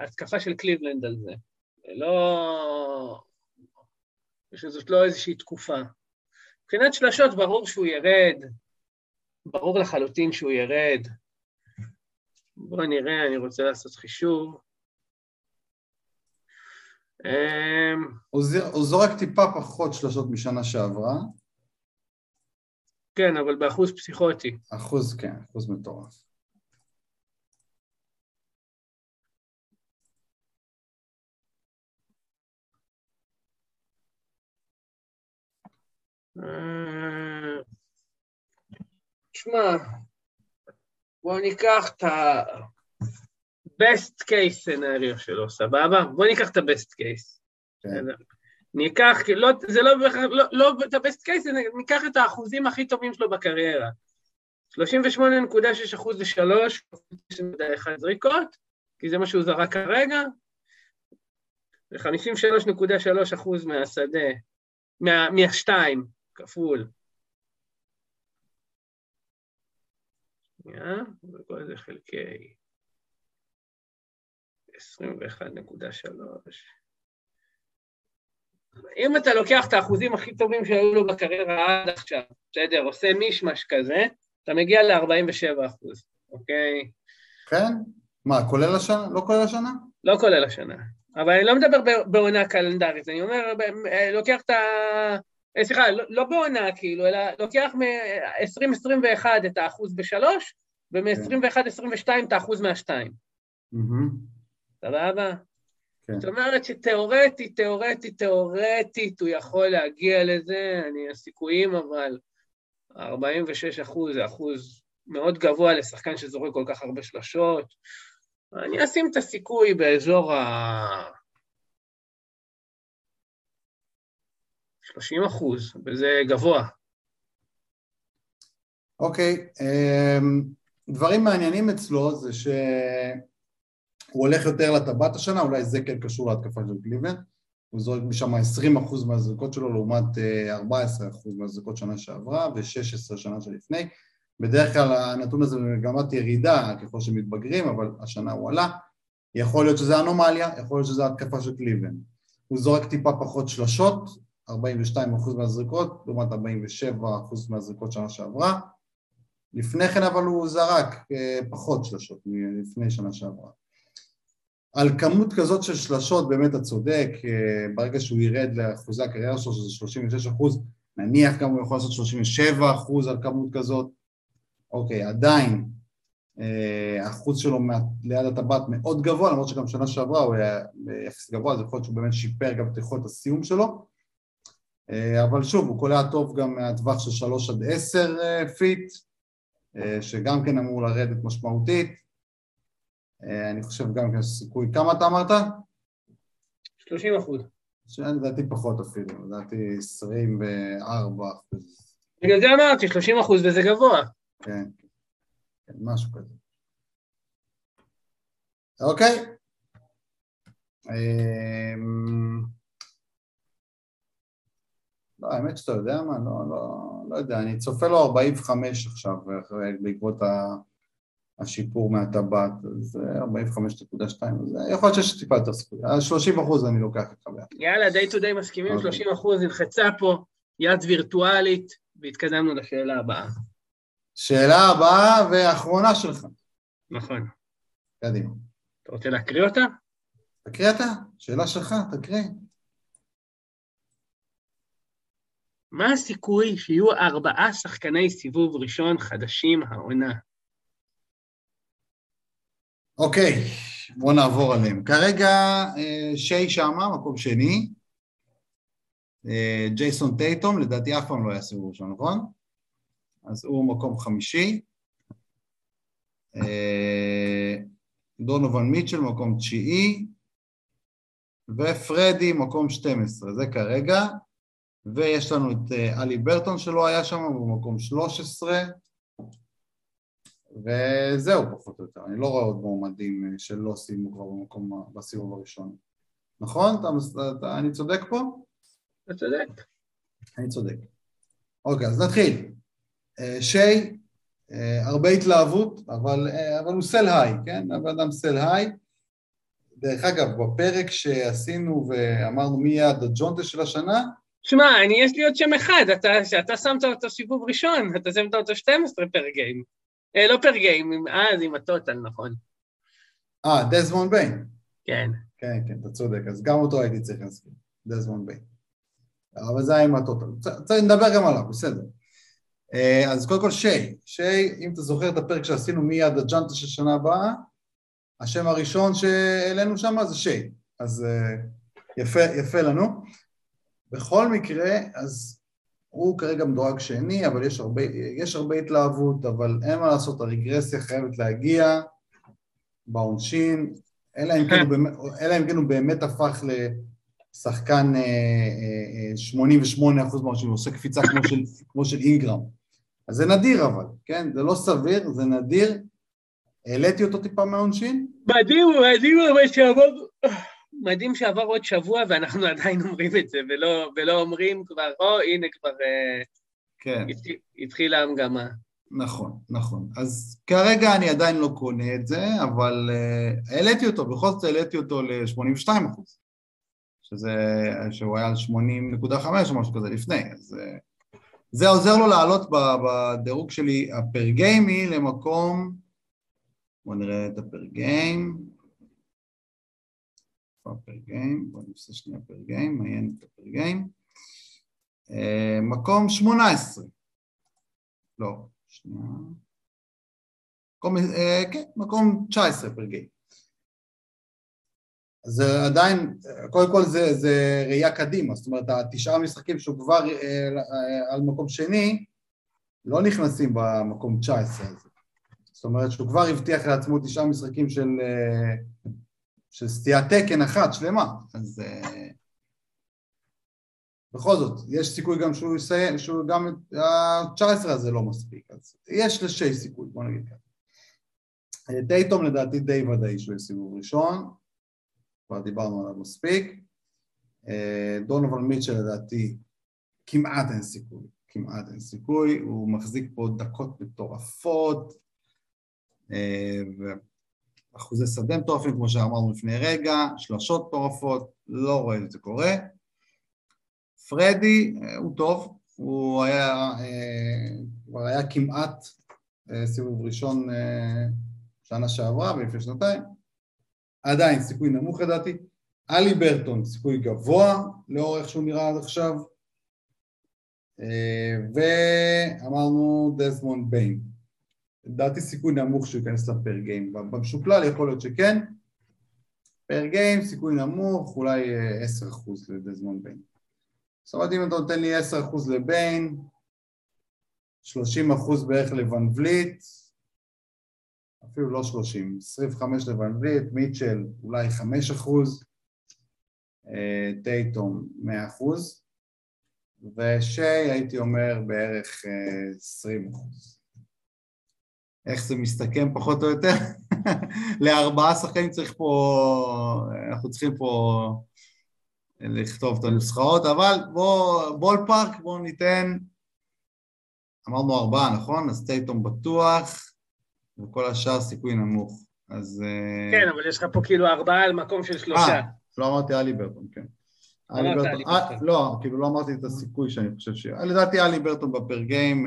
להתקפה של קליבלנד על זה. זה לא... שזאת לא איזושהי תקופה. מבחינת שלשות ברור שהוא ירד, ברור לחלוטין שהוא ירד. בואו נראה, אני רוצה לעשות חישוב. אמ, הוא זורק טיפה פחות שלשות משנה שעברה, כן, אבל באחוז פסיכוטי. אחוז כן, אחוז מטורף. תשמע, בואו ניקח את ה-best case scenario שלו, סבבה? בואו ניקח את ה-best case. כן. ניקח, לא, זה לא בהכרח, לא, לא את ה-best case, ניקח את האחוזים הכי טובים שלו בקריירה. 38.6 אחוז לשלוש, 9.1 זריקות, כי זה מה שהוא זרק כרגע, ו-53.3 אחוז מהשדה, מה, מהשתיים, כפול. שנייה, וכל זה חלקי 21.3. אם אתה לוקח את האחוזים הכי טובים שהיו לו בקריירה עד עכשיו, בסדר, עושה מישמש כזה, אתה מגיע ל-47 אחוז, אוקיי? כן? מה, כולל השנה? לא כולל השנה? לא כולל השנה. אבל אני לא מדבר בעונה קלנדרית, אני אומר, אה, לוקח את ה... אה, סליחה, לא, לא בעונה כאילו, אלא לוקח מ-2021 את האחוז בשלוש, ומ-21-22 את האחוז מהשתיים. סבבה? כן. זאת אומרת שתאורטית, תאורטית, תאורטית הוא יכול להגיע לזה, אני, הסיכויים אבל 46 אחוז זה אחוז מאוד גבוה לשחקן שזורק כל כך הרבה שלשות. אני אשים את הסיכוי באזור ה... 30 אחוז, וזה גבוה. אוקיי, אמ, דברים מעניינים אצלו זה שהוא הולך יותר לטבעת השנה, אולי זה כן קשור להתקפה של קליבלנד, הוא זורק משם 20% מהזריקות שלו לעומת 14% מהזריקות שנה שעברה ו-16 שנה שלפני. בדרך כלל הנתון הזה במגמת ירידה ככל שמתבגרים, אבל השנה הוא עלה. יכול להיות שזה אנומליה, יכול להיות שזה התקפה של קליבלנד. הוא זורק טיפה פחות שלשות, 42% מהזריקות, לעומת 47% מהזריקות שנה שעברה. לפני כן אבל הוא זרק אה, פחות שלשות מלפני שנה שעברה. על כמות כזאת של שלשות באמת אתה צודק, אה, ברגע שהוא ירד לאחוזי הקריירה שלו שזה 36 אחוז, נניח גם הוא יכול לעשות 37 אחוז על כמות כזאת, אוקיי, עדיין אה, האחוז שלו ליד הטבעת מאוד גבוה, למרות שגם שנה שעברה הוא היה ביחס גבוה, אז יכול להיות שהוא באמת שיפר גם את יכולת הסיום שלו, אבל שוב, הוא קולע טוב גם מהטווח של 3 עד 10 feet, שגם כן אמור לרדת משמעותית, אה, אני חושב גם כן סיכוי. כמה אתה אמרת? 30 אחוז. לדעתי פחות אפילו, לדעתי 24 אחוז. בגלל זה אמרתי, 30 אחוז וזה גבוה. כן, כן, משהו כזה. אוקיי. האמת שאתה יודע מה, לא, לא, לא יודע, אני צופה לו 45 עכשיו בעקבות. השיפור מהטבעת, זה 45.2, יכול להיות שיש טיפה יותר סיכוי, על 30 אחוז אני לוקח את ביחד. יאללה, די טו די מסכימים, 30 אוקיי. אחוז נלחצה פה, יד וירטואלית, והתקדמנו לשאלה הבאה. שאלה הבאה והאחרונה שלך. נכון. קדימה. אתה רוצה להקריא אותה? תקריא אתה, שאלה שלך, תקריא. מה הסיכוי שיהיו ארבעה שחקני סיבוב ראשון חדשים העונה? אוקיי, בואו נעבור עליהם. כרגע אה, שי שמה, מקום שני. אה, ג'ייסון טייטום, לדעתי אף פעם לא היה סיבוב ראשון, נכון? אז הוא מקום חמישי. אה, דונובן מיטשל, מקום תשיעי. ופרדי, מקום 12, זה כרגע. ויש לנו את אלי ברטון שלא היה שם, הוא מקום 13. וזהו פחות או יותר, אני לא רואה עוד מועמדים אה, שלא סיימו כבר במקום, בסיבוב הראשון. נכון? אתה, אתה, אני צודק פה? אתה צודק. אני צודק. אוקיי, אז נתחיל. אה, שי, אה, הרבה התלהבות, אבל, אבל הוא סל היי, כן? הבן אדם סל היי. דרך אגב, בפרק שעשינו ואמרנו מי יהיה הג'ונטה של השנה, שמע, אני, יש לי עוד שם אחד, אתה, שאתה שמת אותו סיבוב ראשון, אתה שמת אותו 12 פר גיים. אה, לא פר גיים, אז עם הטוטל, נכון. אה, דזמון ביין. כן. כן, כן, אתה צודק, אז גם אותו הייתי צריך להסכים, דזמון ביין. אבל זה היה עם הטוטל. צריך לדבר גם עליו, בסדר. אה, אז קודם כל שי, שי, אם אתה זוכר את הפרק שעשינו מיד הג'אנטה של שנה הבאה, השם הראשון שהעלינו שם זה שי, אז אה, יפה, יפה לנו. בכל מקרה, אז הוא כרגע מדורג שני, אבל יש הרבה, יש הרבה התלהבות, אבל אין מה לעשות, הרגרסיה חייבת להגיע בעונשין, אלא אם כן, כן הוא באמת הפך לשחקן 88 אה, אה, אחוז מהראשים, הוא עושה קפיצה כמו של, כמו של אינגרם. אז זה נדיר אבל, כן? זה לא סביר, זה נדיר. העליתי אותו טיפה מהעונשין? מדהים, מדהים אבל שיעבור... מדהים שעבר עוד שבוע ואנחנו עדיין אומרים את זה, ולא, ולא אומרים כבר, או, הנה כבר אה, כן. התחילה המגמה. נכון, נכון. אז כרגע אני עדיין לא קונה את זה, אבל uh, העליתי אותו, בכל זאת העליתי אותו ל-82 אחוז, שזה, שהוא היה על 80.5 או משהו כזה לפני, אז uh, זה עוזר לו לעלות בדירוג שלי הפר גיימי למקום, בואו נראה את הפר גיים, כבר פר גיים, בואו נעשה שנייה פר גיים, מעיין את הפר גיים. אה, מקום 18. לא, שנייה. מקום, אה, כן, מקום 19 פר גיים. אז עדיין, קודם כל זה, זה ראייה קדימה, זאת אומרת, התשעה משחקים שהוא כבר אה, על מקום שני, לא נכנסים במקום 19 הזה. זאת אומרת שהוא כבר הבטיח לעצמו תשעה משחקים של של סטיית תקן אחת שלמה, אז... אה, בכל זאת, יש סיכוי גם שהוא יסיים, שהוא גם ה-19 הזה לא מספיק, אז יש לשי סיכוי, בוא נגיד ככה. טייטום לדעתי די ודאי שהוא יהיה סיבוב ראשון, כבר דיברנו עליו מספיק. דונובל מיטשל לדעתי כמעט אין סיכוי, כמעט אין סיכוי, הוא מחזיק פה דקות מטורפות, ואחוזי שדה מטורפים כמו שאמרנו לפני רגע, שלשות מטורפות, לא רואה את זה קורה. פרדי הוא טוב, הוא היה, כבר היה כמעט סיבוב ראשון שנה שעברה ולפני שנתיים, עדיין סיכוי נמוך לדעתי. אלי ברטון, סיכוי גבוה לאור איך שהוא נראה עד עכשיו. ואמרנו דזמונד ביין. לדעתי סיכוי נמוך שהוא ייכנס לפר גיים. במשוקלל יכול להיות שכן. פר גיים, סיכוי נמוך, אולי 10% לדזמונד ביין. זאת אומרת, אם אתה נותן לי 10% לביין, 30% בערך לוון וליט, אפילו לא 30, 25 לוון וליט, מיטשל אולי 5 אחוז, טייטום 100 אחוז, ושיי הייתי אומר בערך 20 אחוז. איך זה מסתכם פחות או יותר? לארבעה שחקנים צריך פה, אנחנו צריכים פה לכתוב את הנוסחאות, אבל בוא, בול פארק, בואו ניתן, אמרנו ארבעה, נכון? אז טייטום בטוח, וכל השאר סיכוי נמוך. אז... כן, אבל יש לך פה כאילו ארבעה על מקום של שלושה. לא אמרתי אלי ברטון, כן. אלי ברטון, לא, כאילו לא אמרתי את הסיכוי שאני חושב ש... לדעתי אלי ברטון בפר גיים...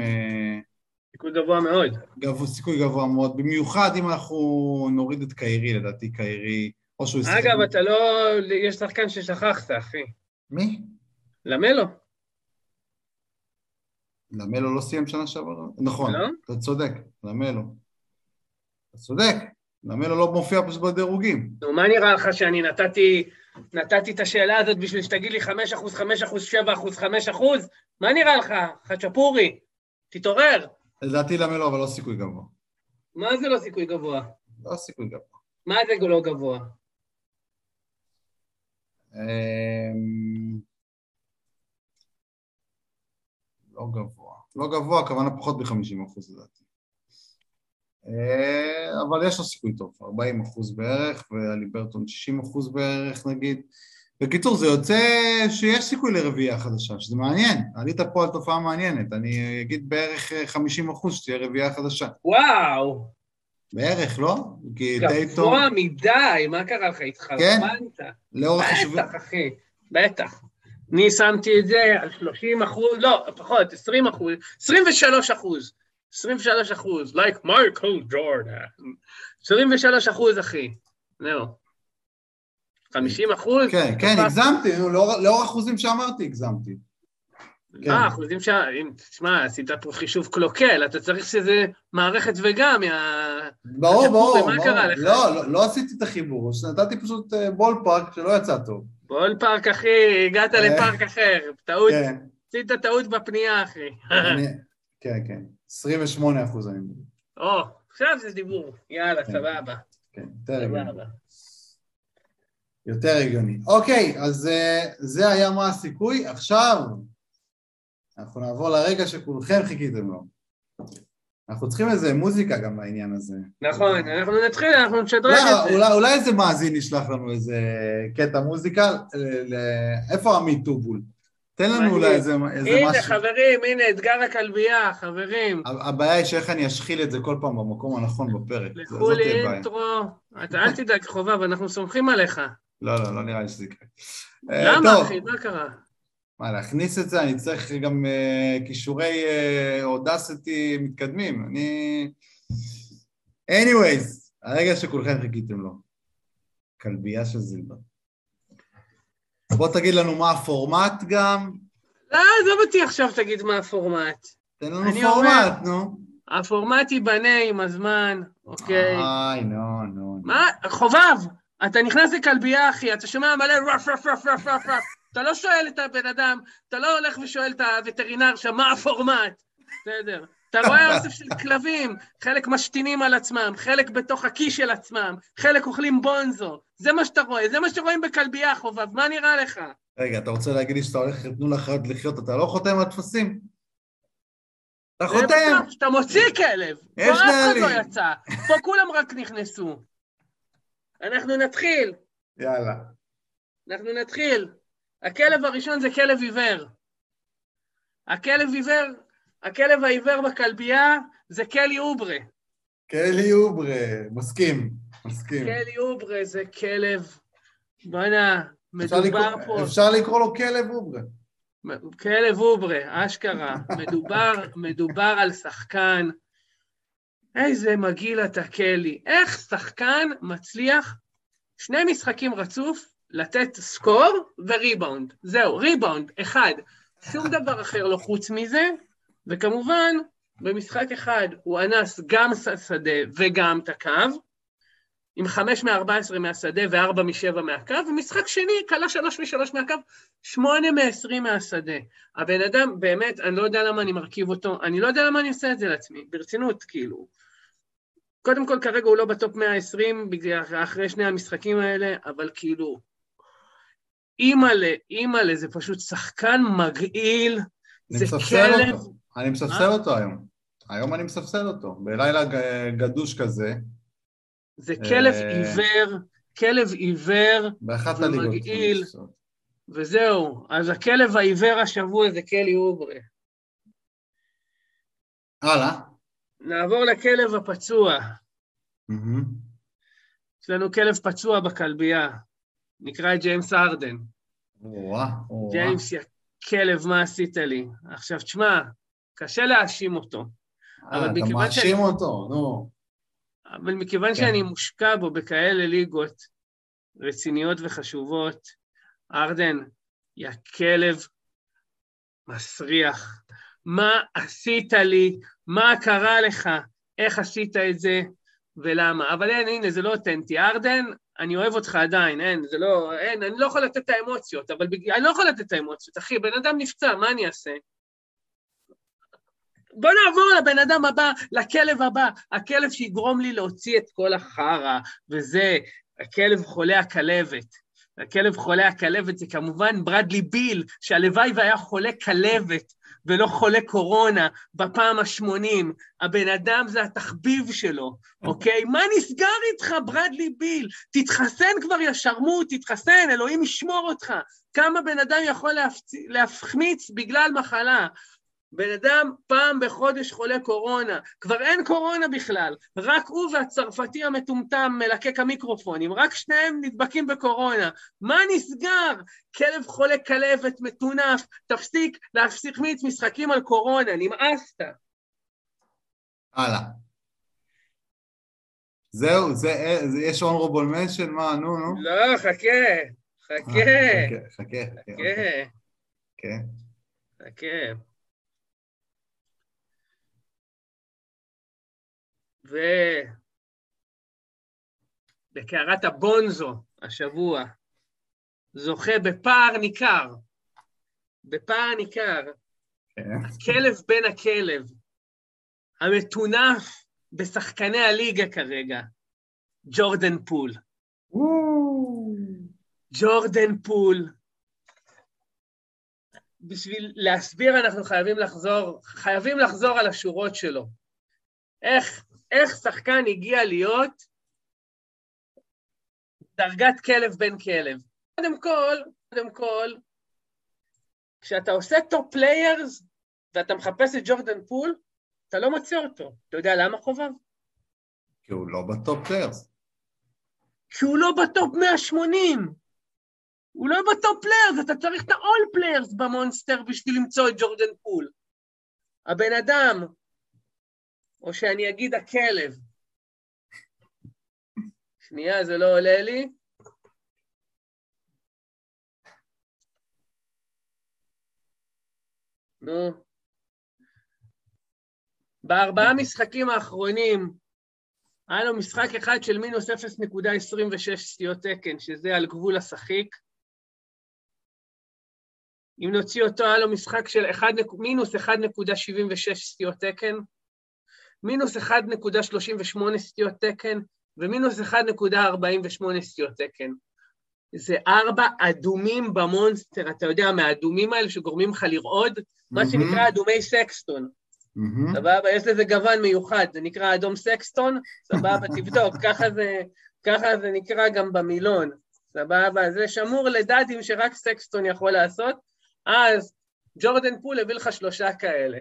סיכוי גבוה מאוד. גבוה, סיכוי גבוה מאוד, במיוחד אם אנחנו נוריד את קיירי, לדעתי קיירי, או שהוא ישחק... אגב, אתה לא... יש שחקן ששכחת, אחי. מי? למלו. למלו לא סיים שנה שעברה? נכון, לא? אתה צודק, למלו. אתה צודק, למלו לא מופיע פשוט בדירוגים. נו, מה נראה לך שאני נתתי, נתתי את השאלה הזאת בשביל שתגיד לי 5 אחוז, 5 אחוז, 7 אחוז, 5 אחוז? מה נראה לך, חצ'פורי? תתעורר. לדעתי למלו, אבל לא סיכוי גבוה. מה זה לא סיכוי גבוה? לא סיכוי גבוה. מה זה לא גבוה? לא גבוה. לא גבוה, הכוונה פחות מ-50 אחוז לדעתי. אבל יש לו סיכוי טוב, 40 אחוז בערך, והליברטון 60 אחוז בערך נגיד. בקיצור, זה יוצא שיש סיכוי לרביעייה חדשה, שזה מעניין. עלית פה על תופעה מעניינת, אני אגיד בערך 50 אחוז שתהיה רביעייה חדשה. וואו! בערך, לא? כי טייטום... גבוה מדי, מה קרה לך? התחרפנת? כן? לאורך השבוע... בטח, אחי, בטח. אני שמתי את זה על 30 אחוז, לא, פחות, 20 אחוז, 23 אחוז. 23 אחוז, like מייקל ג'ורדן. 23 אחוז, אחי. זהו. 50 אחוז? כן, כן, הגזמתי, לאור אחוזים שאמרתי, הגזמתי. אה, אחוזים ש... תשמע, עשית פה חישוב קלוקל, אתה צריך שזה מערכת וגם, ברור, ברור. מה קרה לך? לא, לא עשיתי את החיבור, נתתי פשוט בול פארק שלא יצא טוב. בול פארק, אחי, הגעת לפארק אחר. טעות, עשית טעות בפנייה, אחי. כן, כן. 28 אחוז אני מדבר. או, עכשיו זה דיבור. יאללה, סבבה. כן, יותר הגיוני. יותר הגיוני. אוקיי, אז זה היה מה הסיכוי. עכשיו, אנחנו נעבור לרגע שכולכם חיכיתם לו. אנחנו צריכים איזה מוזיקה גם בעניין הזה. נכון, אנחנו נתחיל, אנחנו נשדרג את זה. אולי איזה מאזין ישלח לנו איזה קטע מוזיקה, איפה עמית טובול? תן לנו אולי איזה משהו. הנה, חברים, הנה, אתגר הכלבייה, חברים. הבעיה היא שאיך אני אשחיל את זה כל פעם במקום הנכון בפרק. לכו לי אינטרו. אל תדאג, חובב, אנחנו סומכים עליך. לא, לא, לא נראה לי שזה יקרה. למה, אחי? מה קרה? מה, להכניס את זה? אני צריך גם כישורי אודסיטי מתקדמים. אני... anyways, הרגע שכולכם חיכיתם לו. כלבייה של זילבר. בוא תגיד לנו מה הפורמט גם. לא, עזוב אותי עכשיו תגיד מה הפורמט. תן לנו פורמט, נו. הפורמט ייבנה עם הזמן, אוקיי? איי, נו, נו. מה? חובב, אתה נכנס לכלבייה, אחי, אתה שומע מלא רף, רף, רף, רף, רף, רף. אתה לא שואל את הבן אדם, אתה לא הולך ושואל את הווטרינר שם, מה הפורמט? בסדר. אתה רואה אוסף של כלבים, חלק משתינים על עצמם, חלק בתוך הכיס של עצמם, חלק אוכלים בונזו. זה מה שאתה רואה, זה מה שרואים בכלבייה, חובב, מה נראה לך? רגע, אתה רוצה להגיד לי שאתה הולך, תנו לחיות לחיות, אתה לא חותם על טפסים? אתה חותם! שאתה מוציא כלב. יש פה אף אחד. לא יצא, פה כולם רק נכנסו. אנחנו נתחיל, יאללה. אנחנו נתחיל. הכלב הראשון זה כלב עיוור. הכלב עיוור, הכלב העיוור בכלבייה זה קלי אוברה. קלי אוברה, מסכים, מסכים. קלי אוברה זה כלב, בוא'נה, מדובר לקרוא- פה, אפשר לקרוא לו כלב אוברה. כלב אוברה, אשכרה. מדובר, מדובר על שחקן. איזה מגעיל אתה, קלי. איך שחקן מצליח שני משחקים רצוף לתת score וריבאונד. זהו, ריבאונד, אחד. שום דבר אחר לא חוץ מזה, וכמובן, במשחק אחד הוא אנס גם שדה וגם את הקו, עם חמש מ-14 מהשדה וארבע משבע מהקו, ומשחק שני, כלה שלוש משלוש מהקו, שמונה מ-20 מהשדה. הבן אדם, באמת, אני לא יודע למה אני מרכיב אותו, אני לא יודע למה אני עושה את זה לעצמי, ברצינות, כאילו. קודם כל, כרגע הוא לא בטופ 120, בגלל, אחרי שני המשחקים האלה, אבל כאילו, אימא'לה, אימא'לה, זה פשוט שחקן מגעיל, זה כלב, אותו. אני מספסל? אותו היום. היום אני מספסל אותו. בלילה ג- גדוש כזה, זה כלב אה. עיוור, כלב עיוור, באחת זה הליגות. מגעיל. וזהו. אז הכלב העיוור השבוע זה קלי אוברה. הלאה. נעבור לכלב הפצוע. יש לנו כלב פצוע בכלבייה, נקרא ג'יימס ארדן. ג'יימס, יא כלב, מה עשית לי? עכשיו, תשמע, קשה להאשים אותו, אה, אתה מאשים אותו, נו. אבל מכיוון כן. שאני מושקע בו בכאלה ליגות רציניות וחשובות, ארדן, יא כלב מסריח. מה עשית לי? מה קרה לך? איך עשית את זה? ולמה? אבל אין, הנה, זה לא אותנטי. ארדן, אני אוהב אותך עדיין, אין, זה לא, אין, אני לא יכול לתת את האמוציות, אבל בג... אני לא יכול לתת את האמוציות, אחי, בן אדם נפצע, מה אני אעשה? בוא נעבור לבן אדם הבא, לכלב הבא, הכלב שיגרום לי להוציא את כל החרא, וזה הכלב חולה הכלבת. הכלב חולה הכלבת זה כמובן ברדלי ביל, שהלוואי והיה חולה כלבת ולא חולה קורונה בפעם ה-80. הבן אדם זה התחביב שלו, אוקיי? מה נסגר איתך, ברדלי ביל? תתחסן כבר, יא שרמוט, תתחסן, אלוהים ישמור אותך. כמה בן אדם יכול להפצ... להחמיץ בגלל מחלה? בן אדם פעם בחודש חולה קורונה, כבר אין קורונה בכלל, רק הוא והצרפתי המטומטם מלקק המיקרופונים, רק שניהם נדבקים בקורונה. מה נסגר? כלב חולה כלבת, מטונף, תפסיק להחמיץ משחקים על קורונה, נמאסת. הלאה. זהו, זה, זה, יש honorable mention, מה, נו, נו. לא, חכה, חכה, אה, חכה, חכה, חכה. חכה, כן. חכה. ו... בקערת הבונזו השבוע, זוכה בפער ניכר, בפער ניכר, כן. הכלב בן הכלב, המטונף בשחקני הליגה כרגע, ג'ורדן פול. ג'ורדן פול. בשביל להסביר אנחנו חייבים לחזור, חייבים לחזור על השורות שלו. איך, איך שחקן הגיע להיות דרגת כלב בן כלב. קודם כל, קודם כל, כשאתה עושה top players ואתה מחפש את ג'ורדן פול, אתה לא מוצא אותו. אתה יודע למה חובב? כי הוא לא בטופ פליירס. כי הוא לא ב top 180. הוא לא ב top players, אתה צריך את ה-all players במונסטר בשביל למצוא את ג'ורדן פול. הבן אדם, או שאני אגיד הכלב. שנייה, זה לא עולה לי. נו. בארבעה משחקים האחרונים, היה לו משחק אחד של מינוס 0.26 סטיות תקן, שזה על גבול השחיק. אם נוציא אותו, היה לו משחק של 1, מינוס 1.76 סטיות תקן, מינוס 1.38 סטיות תקן ומינוס 1.48 סטיות תקן. זה ארבע אדומים במונסטר, אתה יודע, מהאדומים האלה שגורמים לך לרעוד, מה שנקרא אדומי סקסטון. סבבה? יש לזה גוון מיוחד, זה נקרא אדום סקסטון, סבבה, תבדוק, ככה זה, ככה זה נקרא גם במילון, סבבה? זה שמור לדאדים שרק סקסטון יכול לעשות, אז ג'ורדן פול הביא לך שלושה כאלה,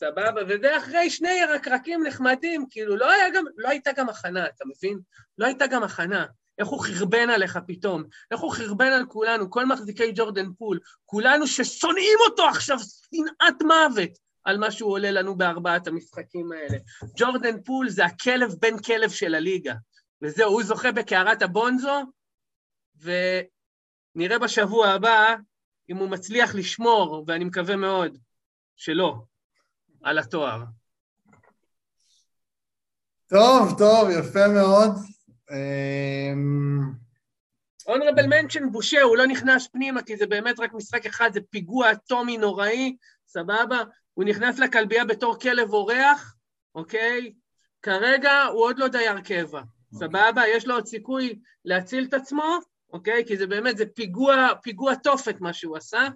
סבבה? וזה אחרי שני ירקרקים נחמדים, כאילו, לא, היה גם, לא הייתה גם הכנה, אתה מבין? לא הייתה גם הכנה. איך הוא חרבן עליך פתאום, איך הוא חרבן על כולנו, כל מחזיקי ג'ורדן פול, כולנו ששונאים אותו עכשיו, שנאת מוות, על מה שהוא עולה לנו בארבעת המשחקים האלה. ג'ורדן פול זה הכלב בן כלב של הליגה, וזהו, הוא זוכה בקערת הבונזו, ונראה בשבוע הבא אם הוא מצליח לשמור, ואני מקווה מאוד שלא, על התואר. טוב, טוב, יפה מאוד. אונרבל מנשן בושה, הוא לא נכנס פנימה, כי זה באמת רק משחק אחד, זה פיגוע אטומי נוראי, סבבה? הוא נכנס לכלבייה בתור כלב אורח, אוקיי? כרגע הוא עוד לא דייר קבע, סבבה? יש לו עוד סיכוי להציל את עצמו, אוקיי? כי זה באמת, זה פיגוע, פיגוע תופת מה שהוא עשה,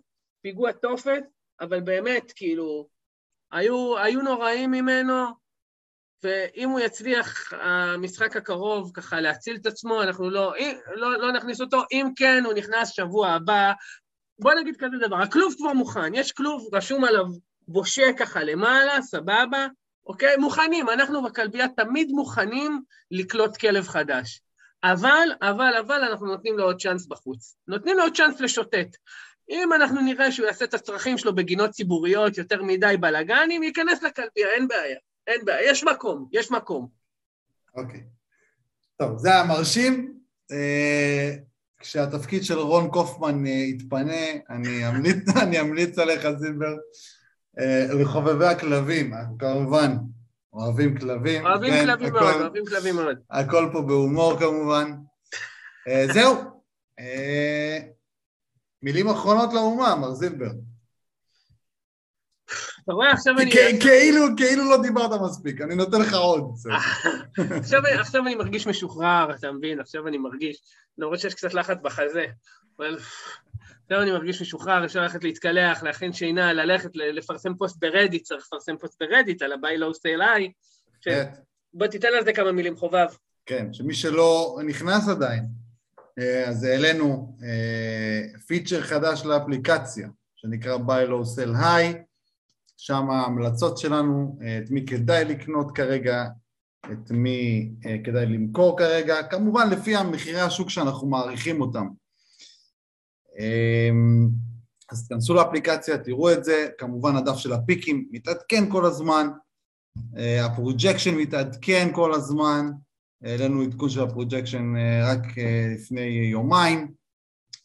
פיגוע תופת, אבל באמת, כאילו, היו, היו נוראים ממנו, ואם הוא יצליח, המשחק הקרוב, ככה להציל את עצמו, אנחנו לא, לא, לא נכניס אותו, אם כן, הוא נכנס שבוע הבא. בוא נגיד כזה דבר, הכלוב כבר מוכן, יש כלוב, רשום עליו בושה ככה למעלה, סבבה, אוקיי? מוכנים, אנחנו בכלבייה תמיד מוכנים לקלוט כלב חדש. אבל, אבל, אבל אנחנו נותנים לו עוד צ'אנס בחוץ. נותנים לו עוד צ'אנס לשוטט. אם אנחנו נראה שהוא יעשה את הצרכים שלו בגינות ציבוריות יותר מדי בלאגנים, ייכנס לכלבייה, אין בעיה. אין בעיה, יש מקום, יש מקום. אוקיי. טוב, זה היה מרשים. אה, כשהתפקיד של רון קופמן אה, יתפנה, אני אמליץ, אני אמליץ עליך, זילבר, אה, לחובבי הכלבים, אנחנו כמובן אוהבים כלבים. אוהבים כן, כלבים הכל, מאוד, אוהבים כלבים מאוד. הכל פה בהומור כמובן. זהו. מילים אחרונות לאומה, מר זילבר. אתה רואה, עכשיו אני... כאילו, כאילו לא דיברת מספיק, אני נותן לך עוד. עכשיו אני מרגיש משוחרר, אתה מבין? עכשיו אני מרגיש, למרות שיש קצת לחץ בחזה, אבל עכשיו אני מרגיש משוחרר, אפשר ללכת להתקלח, להכין שינה, ללכת לפרסם פוסט ברדיט, צריך לפרסם פוסט ברדיט על ה- buy low sell high. כן. בוא תיתן על זה כמה מילים חובב. כן, שמי שלא נכנס עדיין, אז העלינו פיצ'ר אה, חדש לאפליקציה, שנקרא buy low sell high, שם ההמלצות שלנו, את מי כדאי לקנות כרגע, את מי אה, כדאי למכור כרגע, כמובן לפי המחירי השוק שאנחנו מעריכים אותם. אז תכנסו לאפליקציה, תראו את זה, כמובן הדף של הפיקים מתעדכן כל הזמן, אה, ה projection מתעדכן כל הזמן, העלינו עדכון של ה projection אה, רק לפני יומיים,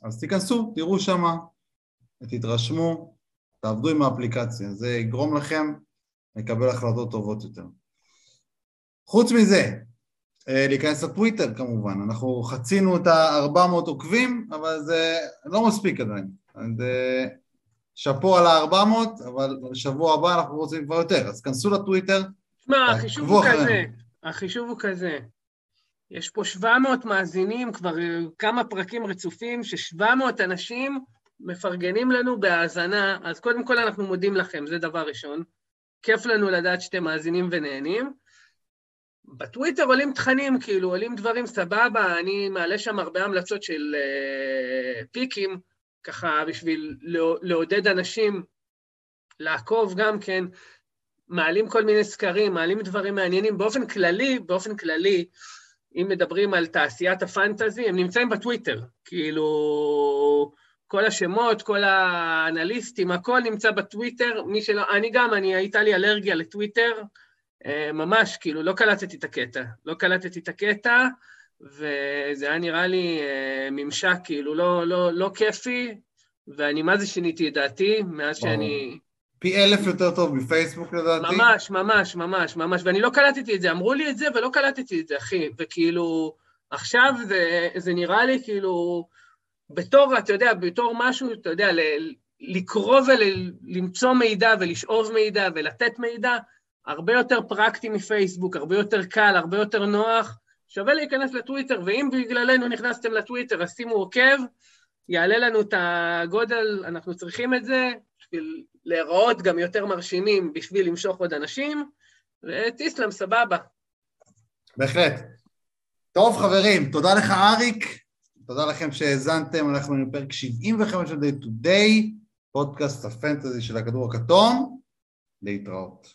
אז תיכנסו, תראו שמה, תתרשמו, תעבדו עם האפליקציה, זה יגרום לכם לקבל החלטות טובות יותר. חוץ מזה, אה, להיכנס לטוויטר כמובן, אנחנו חצינו את ה-400 עוקבים, אבל זה לא מספיק עדיין. אז אה, שאפו על ה-400, אבל בשבוע הבא אנחנו רוצים כבר יותר, אז כנסו לטוויטר. תשמע, החישוב הוא כזה, החישוב הוא כזה. יש פה 700 מאזינים, כבר כמה פרקים רצופים, ש-700 אנשים מפרגנים לנו בהאזנה, אז קודם כל אנחנו מודים לכם, זה דבר ראשון. כיף לנו לדעת שאתם מאזינים ונהנים. בטוויטר עולים תכנים, כאילו, עולים דברים סבבה, אני מעלה שם הרבה המלצות של uh, פיקים, ככה בשביל לעודד אנשים לעקוב גם כן, מעלים כל מיני סקרים, מעלים דברים מעניינים. באופן כללי, באופן כללי, אם מדברים על תעשיית הפנטזי, הם נמצאים בטוויטר. כאילו, כל השמות, כל האנליסטים, הכל נמצא בטוויטר, מי שלא, אני גם, אני, הייתה לי אלרגיה לטוויטר, אה, ממש, כאילו, לא קלטתי את הקטע, לא קלטתי את הקטע, וזה היה נראה לי אה, ממשק, כאילו, לא, לא, לא כיפי, ואני מה זה שיניתי את דעתי, מאז שאני... פי אלף יותר טוב מפייסבוק לדעתי. ממש, ממש, ממש, ממש, ואני לא קלטתי את זה, אמרו לי את זה ולא קלטתי את זה, אחי, וכאילו, עכשיו זה, זה נראה לי כאילו... בתור, אתה יודע, בתור משהו, אתה יודע, לקרוא ולמצוא מידע ולשאוב מידע ולתת מידע, הרבה יותר פרקטי מפייסבוק, הרבה יותר קל, הרבה יותר נוח, שווה להיכנס לטוויטר, ואם בגללנו נכנסתם לטוויטר, אז שימו עוקב, יעלה לנו את הגודל, אנחנו צריכים את זה, בשביל להיראות גם יותר מרשימים, בשביל למשוך עוד אנשים, וטיסלאם, סבבה. בהחלט. טוב, חברים, תודה לך, אריק. תודה לכם שהאזנתם, אנחנו בפרק 75 של Day to Day, פודקאסט הפנטזי של הכדור הכתום. להתראות.